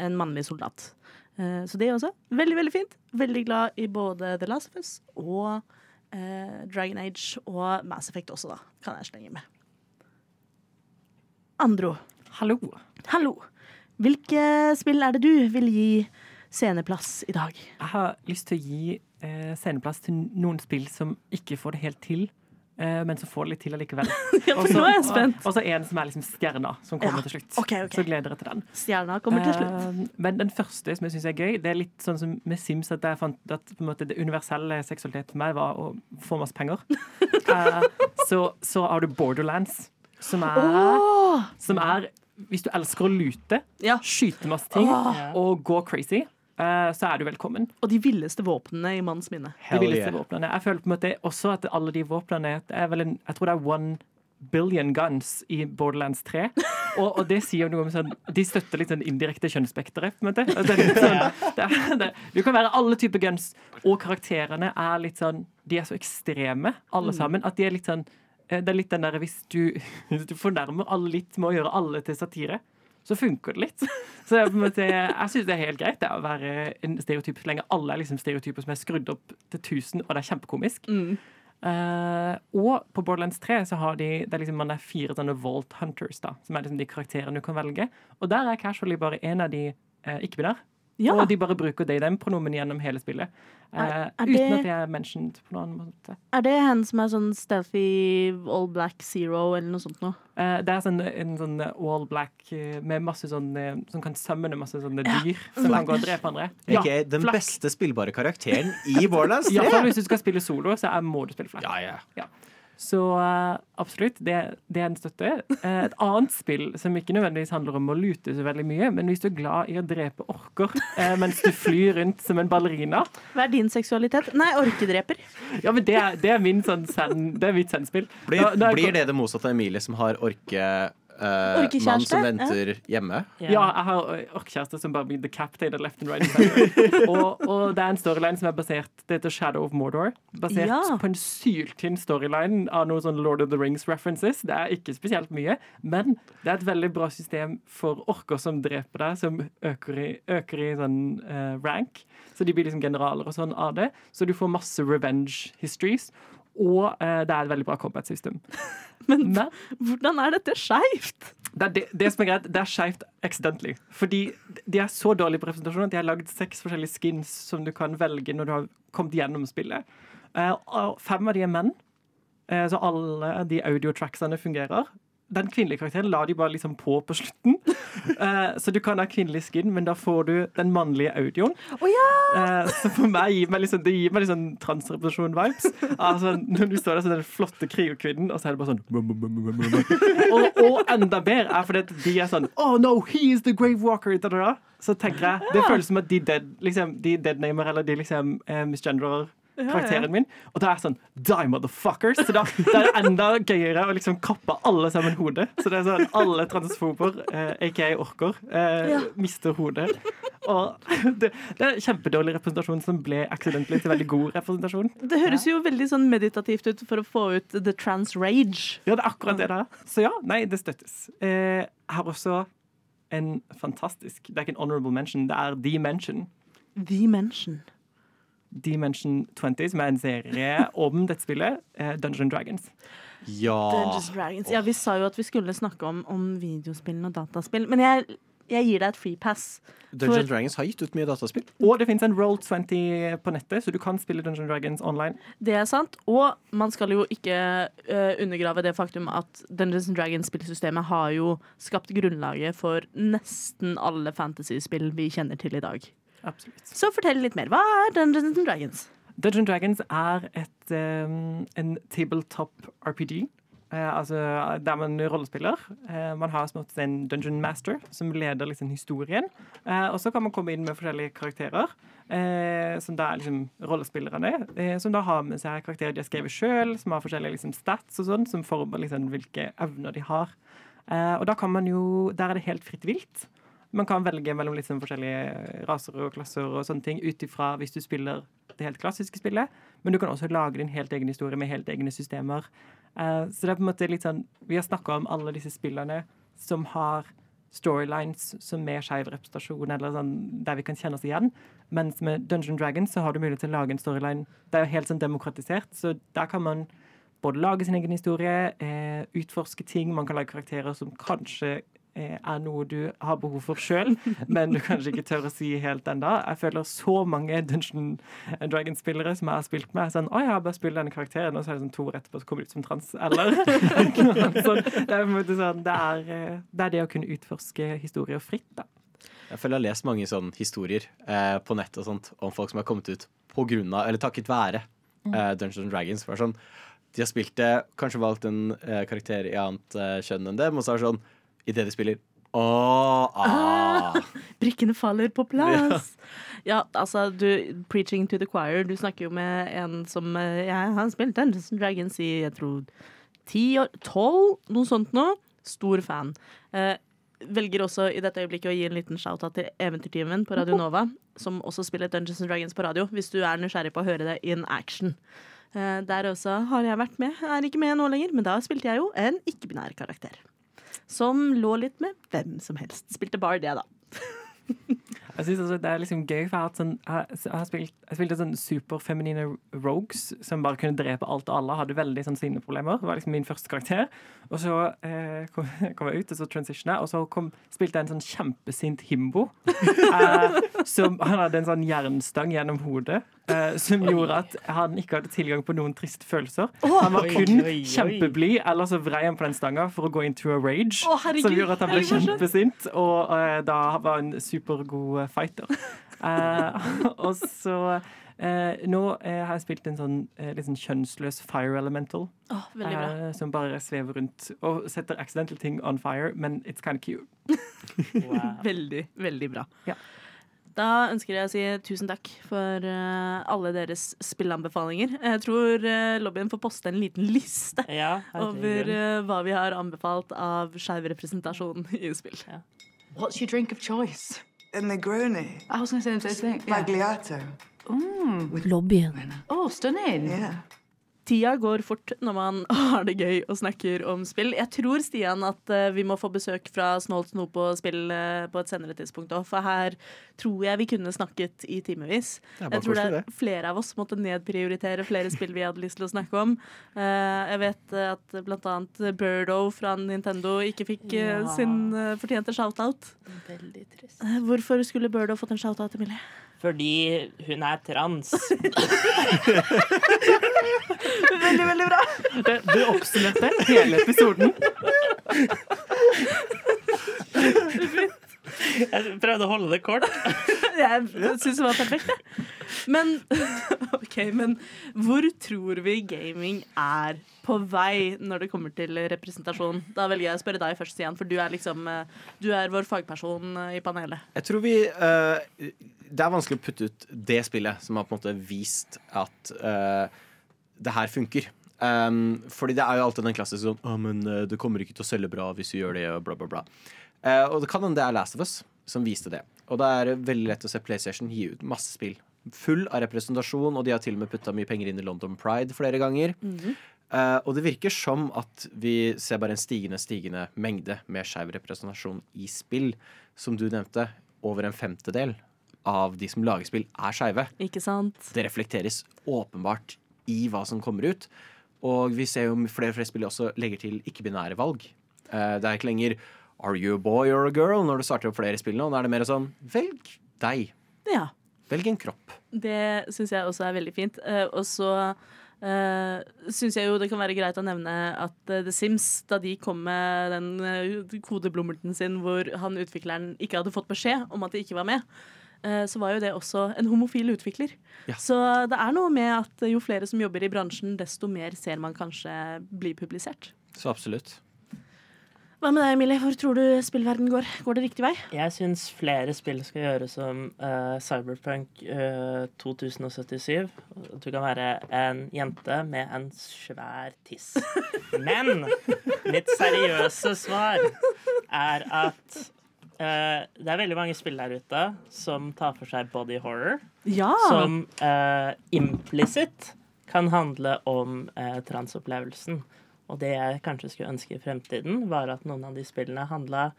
en mannlig soldat. Eh, så det også veldig, veldig fint. Veldig glad i både The Last of Us og eh, Dragon Age og Mass Effect også, da. Kan jeg slenge med. Andro. Hallo. Hallo. Hvilke spill er det du vil gi sceneplass i dag? Jeg har lyst til å gi eh, sceneplass til noen spill som ikke får det helt til, men så får det litt til allikevel. Og så en som er liksom stjerna, som kommer Ja, til slutt. Okay, okay. Så gleder jeg til den. Stjerna kommer til slutt. Eh, men den første som jeg syns er gøy, det er litt sånn som med Sims, at jeg fant at måte, det universelle seksualitet for meg var å få masse penger. Eh, så, så har du Borderlands, som er, oh! som er Hvis du elsker å lute, Ja. skyte masse ting oh. og gå crazy, eh, så er du velkommen. Og de villeste våpnene i manns minne. De villeste våpnene. Jeg føler på en måte også at alle de våpnene er en, Jeg tror det er one billion guns i Borderlands 3. Og, og det sier noe om sånn De støtter litt sånn indirekte kjønnsspekteret, er sånn, du kan være alle typer guns, og karakterene er litt sånn De er så ekstreme, alle Mm. sammen, at de er litt sånn eh, Det er litt den derre hvis du, hvis du fornærmer alle litt med å gjøre alle til satire. Så funker det litt. Så en måte, jeg syns det er helt greit det å være en stereotyp så lenge alle er liksom stereotyper som er skrudd opp til 1000, og det er kjempekomisk. Mm. Uh, og på Borderlands 3 så har de det er liksom, man er fire sånne Vault Hunters, da, som er liksom de karakterene du kan velge. Og der er Casually bare en av de uh, ikke-binær. Ja. Og de bare bruker they them-pronomen gjennom hele spillet. Eh, Er- er uten det- at de er mentioned på noen måte. Er det hen som er sånn stealthy all black zero eller noe sånt noe? Eh, det er sånn, en sånn all black eh, med masse sånn Som kan summone masse sånne dyr som kan gå og drepe andre. Ikke den flak. beste spillbare karakteren i Borderlands 3. ja, hvis du skal spille solo, så er, må du spille flak. Ja, ja. Så eh, absolutt, det, det er en støtte. Eh, et annet spill som ikke nødvendigvis handler om å lute så veldig mye, men hvis du er glad i å drepe orker eh, mens du flyr rundt som en ballerina Hva er din seksualitet? Nei, orkedreper. Ja, men det er, det er min sånn sen, det er mitt zen-spill. Blir, Da- da er- blir det det motsatte av Emilie, som har orke... eh, Orkekjæreste, mann som ja. venter hjemme. Ja, jeg har orkkjæreste som bare blir decapitated left and right. og, og det er en storyline som er basert Det heter Shadow of Mordor. Basert Ja. på en syltynn storyline av noen sånn Lord of the Rings references. Det er ikke spesielt mye, men det er et veldig bra system for orker som dreper deg, som øker i, øker i sånn uh, rank. Så de blir liksom generaler og sånn av det. Så du får masse revenge histories. Og eh, det er et veldig bra combat system. Men hvordan er dette skeivt? Det, det, det som er greit, det er skeivt accidentally. Fordi de er så dårlige på representasjon at de har lagd seks forskjellige skins som du kan velge når du har kommet gjennom spillet. Eh, fem av de er menn, eh, så alle de audiotracksene fungerer. Den kvinnelige karakteren la de bare liksom på på slutten. Eh, så du kan ha kvinnelig skin, men da får du den mannlige audioen. Oh, ja! Eh, så for meg gir meg liksom, det gir meg sånn transrepresentasjon-vibes. Altså, når du står der som den flotte krigerkvinnen, og så er det bare sånn og, og enda mer er fordi de er sånn Oh no, he is the grave walker! Da, da, da. Så tenker jeg, Det føles som at de dead, liksom, de deadnamer eller de liksom eh, misgenderer karakteren min. Og da er jeg sånn Die, motherfuckers! Så da, da er det enda gøyere å liksom kappe alle sammen hodet. Så det er sånn alle transfober, eh, aka orker, eh, mister hodet. Og det, det er kjempedårlig representasjon som ble accidentally til veldig god representasjon. Det høres jo veldig sånn meditativt ut for å få ut the trans rage. Ja, det er akkurat det det er. Så ja, nei, det støttes. Eh, jeg har også en fantastisk Det er ikke en honorable mention, det er The Mention. The Mention. Dimension 20, som er en serie om dette spillet. Eh, Dungeon Dragons. Ja. Dungeons Dragons. Ja, vi sa jo at vi skulle snakke om, om videospill og dataspill, men jeg, jeg gir deg et free pass. Dungeons For- Dragons har gitt ut mye dataspill. Og det fins en Roll20 på nettet, så du kan spille Dungeon Dragons online. Det er sant. Og man skal jo ikke uh, undergrave det faktum at Dungeons Dragons-spillsystemet har jo skapt grunnlaget for nesten alle fantasyspill vi kjenner til i dag. Absolutt. Så fortell litt mer. Hva er Dungeons Dragons? Dungeons Dragons er et, um, en tabletop RPG Uh, altså der man rollespiller. Uh, man har smått en dungeon master som leder liksom historien. Uh, og så kan man komme inn med forskjellige karakterer, eh, som da er liksom rollespillerne. Eh, som da har med seg karakterer de har skrevet sjøl, som har forskjellige liksom, stats og sånn, som former liksom hvilke evner de har. Eh, og da kan man jo Der er det helt fritt vilt. Man kan velge mellom liksom forskjellige raser og klasser og sånne ting ut ifra hvis du spiller det helt klassiske spillet. Men du kan også lage din helt egen historie med helt egne systemer. Uh, så det er på en måte litt sånn Vi har snakka om alle disse spillene som har storylines som er skeiv representasjon, eller sånn der vi kan kjenne oss igjen. Mens med Dungeon Dragons så har du mulighet til å lage en storyline. Det er jo helt sånn demokratisert, så der kan man både lage sin egen historie, eh, utforske ting. Man kan lage karakterer som kanskje er noe du har behov for sjøl, men du kanskje ikke tør å si helt enda. Jeg føler så mange Dungeon Dragons-spillere som jeg har spilt med, er sånn Å, jeg har bare spilt denne karakteren, og så er det sånn to år etterpå så kommer du ut som trans. Eller sånn, det, er på en måte sånn, det, er, eh, det er det å kunne utforske historier fritt, da. Jeg føler jeg har lest mange sånne historier eh, på nett og sånt om folk som har kommet ut på grunn av, eller takket være eh, Dungeons Dragons. For er sånn, de har spilt det, kanskje valgt en eh, karakter i annet eh, kjønn enn dem, og så er det sånn idet de spiller Oh, ah. Brikkene faller på plass. Ja, altså, du, preaching to the choir. Du snakker jo med en som ja, Han har spilt Dungeons and Dragons i jeg tror ti år, tolv, noe sånt nå. Stor fan. Eh, velger også i dette øyeblikket å gi en liten shout-out til Eventyrtimen på Radio Nova, som også spiller Dungeons and Dragons på radio, hvis du er nysgjerrig på å høre det in action. Eh, der også har jeg vært med. Jeg er ikke med nå lenger, men da spilte jeg jo en ikke-binær karakter. Som lå litt med hvem som helst. Spilte bare det, da. Jeg synes også det er liksom gøy, for jeg har, sånn, jeg, jeg har spilt, jeg spilte sånn superfeminine rogues som bare kunne drepe alt og alle. Hadde veldig sånn sinneproblemer. Det var liksom min første karakter. Og så eh, kom, kom jeg ut, og så transitiona, og så kom, spilte jeg en sånn kjempesint himbo. eh, som, han hadde en sånn jernstang gjennom hodet. Eh, som gjorde at han ikke hadde tilgang på noen triste følelser. Han var kun kjempeblid, eller så vrei han på den stanga for å gå into a rage. Å, herregud, som gjorde at han ble kjempesint, og eh, da var han en supergod eh, fighter. Eh, og så eh, Nå eh, har jeg spilt en sånn eh, litt sånn kjønnsløs fire elemental. Åh, veldig bra. eh, som bare svever rundt og setter accidental ting on fire, men it's kind of cute. Wow. Veldig, veldig bra. Ja. Da ønsker jeg å si tusen takk for uh, alle deres spillanbefalinger. Jeg tror uh, lobbyen får poste en liten liste Ja, over eh, hva vi har anbefalt av skeiv representasjon i spill. What's your drink of choice? A Negroni. I was going to say the same thing. Yeah. Magliato. Lobbyen. Oh, stunning. Yeah. Tida går fort når man har det gøy og snakker om spill. Jeg tror, Stian, at eh, vi må få besøk fra Snålt snop og spill eh, på et senere tidspunkt òg, for her tror jeg vi kunne snakket i timevis. Jeg tror det er flere av oss måtte nedprioritere flere spill vi hadde lyst til å snakke om. Eh, jeg vet at blant annet Birdo fra Nintendo ikke fikk Ja. sin fortjente shout-out. Veldig trist. Hvorfor skulle Birdo fått en shout-out, Emilie? Fordi hun er trans. Veldig, veldig bra! Det, du oppsummerte hele episoden. Jeg prøvde å holde det kort. Jeg syns det var perfekt, jeg. Men OK, men hvor tror vi gaming er på vei når det kommer til representasjon? Da velger jeg å spørre deg først, Stian, for du er liksom eh, Du er vår fagperson eh, i panelet. Jeg tror vi uh, Det er vanskelig å putte ut det spillet som har på en måte vist at uh, det her funker. Um, fordi det er jo alltid den klassiske sånn Å, men det kommer ikke til å selge bra hvis vi gjør det, og bla, bla, bla. Uh, og det kan hende det er Last of Us som viste det. Og da er det veldig lett å se PlayStation gi ut masse spill. Full av representasjon, og de har til og med putta mye penger inn i London Pride flere ganger. Eh, og det virker som at vi ser bare en stigende, stigende mengde med skeiv representasjon i spill. Som du nevnte, over en femtedel av de som lager spill, er skeive. Det reflekteres åpenbart i hva som kommer ut. Og vi ser jo flere og flere spill også legger til ikke-binære valg. Uh, det er ikke lenger Are you a boy or a girl når du starter opp flere spill nå. Da er det mer sånn Velg deg. Ja. Velg en kropp. Det syns jeg også er veldig fint. Eh, og så uh, syns jeg jo det kan være greit å nevne at uh, The Sims, da de kom med den uh, kodeblommerten sin hvor han utvikleren ikke hadde fått beskjed om at de ikke var med, uh, så var jo det også en homofil utvikler. Ja. Så det er noe med at jo flere som jobber i bransjen, desto mer ser man kanskje bli publisert. Så absolutt. Hva med deg, Emilie? Hvor tror du spillverden går? Går det riktig vei? Jeg syns flere spill skal gjøre som uh, Cyberpunk uh, 2077. Du kan være en jente med en svær tiss. Men mitt seriøse svar er at uh, det er veldig mange spill der ute som tar for seg body horror. Ja! Som uh, implisitt kan handle om eh, transopplevelsen. Og det jeg kanskje skulle ønske i fremtiden, var at noen av de spillene handla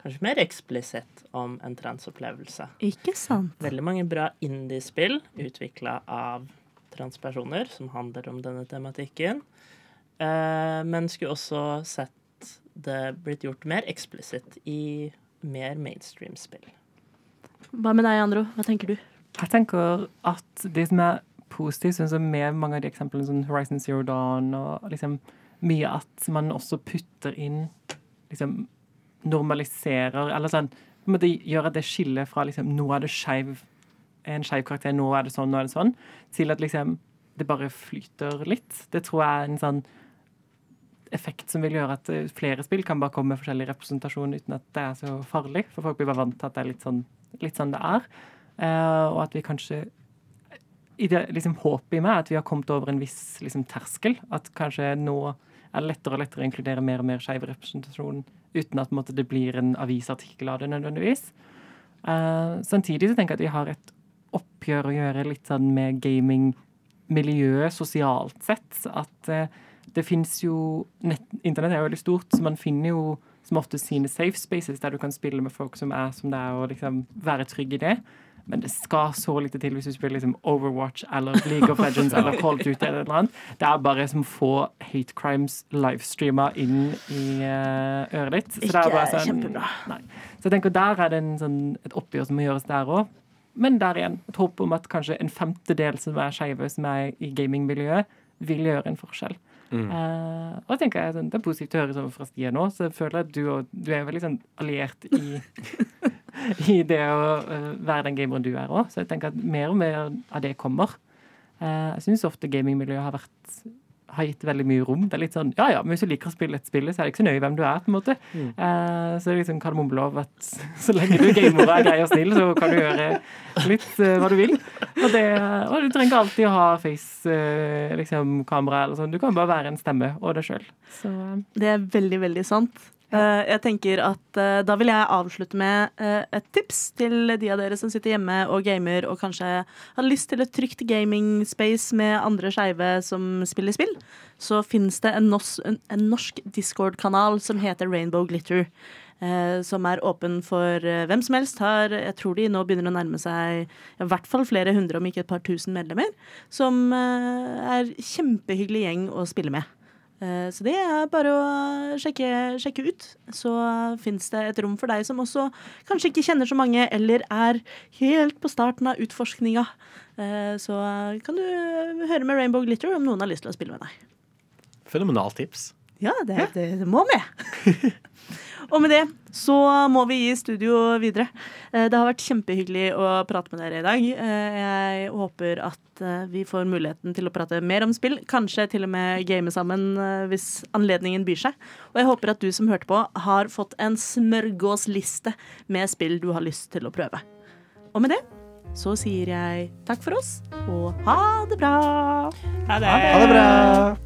kanskje mer eksplisitt om en transopplevelse. Ikke sant? Veldig mange bra indiespill utvikla av transpersoner som handler om denne tematikken. Eh, men skulle også sett det blitt gjort mer eksplisitt i mer mainstream-spill. Hva med deg, Andro? Hva tenker du? Jeg tenker at det som er positivt, synes jeg med mange av de eksemplene som Horizon Zero Dawn og liksom mye at man også putter inn liksom normaliserer Eller sånn på gjør at det skillet fra liksom nå er det skeiv en skeiv karakter, nå er det sånn, nå er det sånn, til at liksom det bare flyter litt. Det tror jeg er en sånn effekt som vil gjøre at eh, flere spill kan bare komme med forskjellig representasjon uten at det er så farlig. For folk blir bare vant til at det er litt sånn, litt sånn det er. Uh, og at vi kanskje liksom, Håpet i meg er at vi har kommet over en viss liksom, terskel. At kanskje nå er det lettere og lettere å inkludere mer og mer skeiv representasjon uten at måte, det blir en avisartikkel av det nødvendigvis. Uh, samtidig så tenker jeg at vi har et oppgjør å gjøre litt sånn med gamingmiljøet sosialt sett. At uh, det fins jo nett, Internett er jo veldig stort, så man finner jo som ofte sine safe spaces der du kan spille med folk som er som er, og liksom være trygg i det. Men det skal så lite til hvis du spiller liksom Overwatch eller League of Legends eller Call of Duty eller noe annet. Det er bare som få hate crimes livestreama inn i uh, øret ditt. Så det er bare sånn, kjempebra. Nei. Så jeg tenker der er det sånn, et oppgjør som må gjøres der òg. Men der igjen, et håp om at kanskje en femtedel som er skeive, som er i gamingmiljøet, vil gjøre en forskjell. Mm. Eh, og tenker jeg sånn, Det er positivt å høre sånn fra Stian nå, så jeg føler at du, du er veldig sånn alliert i, i det å eh, være den gameren du er òg. Så jeg tenker at mer og mer av det kommer. Eh, jeg syns ofte gamingmiljøet har vært har gitt veldig mye rom. Det er litt sånn, ja ja, men Hvis du liker å spille et spill, så er det ikke så nøye hvem du er. på en måte. Mm. Eh, så det er liksom kardemommmelov at så lenge du gamer og er grei og snill, så kan du gjøre litt eh, hva du vil. Og, det, og du trenger ikke alltid å ha face-kamera liksom, eller sånn. Du kan bare være en stemme og deg sjøl. Så eh, Det er veldig, veldig sant. Eh, jeg tenker at eh, Da vil jeg avslutte med eh, et tips til de av dere som sitter hjemme og gamer og kanskje har lyst til et trygt gaming-space med andre skeive som spiller spill. Så fins det en, norsk Discord-kanal som heter Rainbow Glitter. som er åpen for hvem som helst. Har, jeg tror de nå begynner å nærme seg i hvert fall flere hundre, om ikke et par tusen medlemmer. Som er kjempehyggelig gjeng å spille med. Eh, Så det er bare å sjekke, sjekke ut. Så fins det et rom for deg som også kanskje ikke kjenner så mange, eller er helt på starten av utforskninga. Eh, Så kan du høre med Rainbow Glitter om noen har lyst til å spille med deg. Fenomenalt tips. Ja, det, det, det må med. Og med det så må vi gi studio videre. Eh, Det har vært kjempehyggelig å prate med dere i dag. Eh, Jeg håper at eh, vi får muligheten til å prate mer om spill. Kanskje til og med game sammen hvis anledningen byr seg. Og jeg håper at du som hørte på, har fått en smørgåsliste med spill du har lyst til å prøve. Og med det så sier jeg takk for oss, og ha det bra! Ha det! Ha det bra!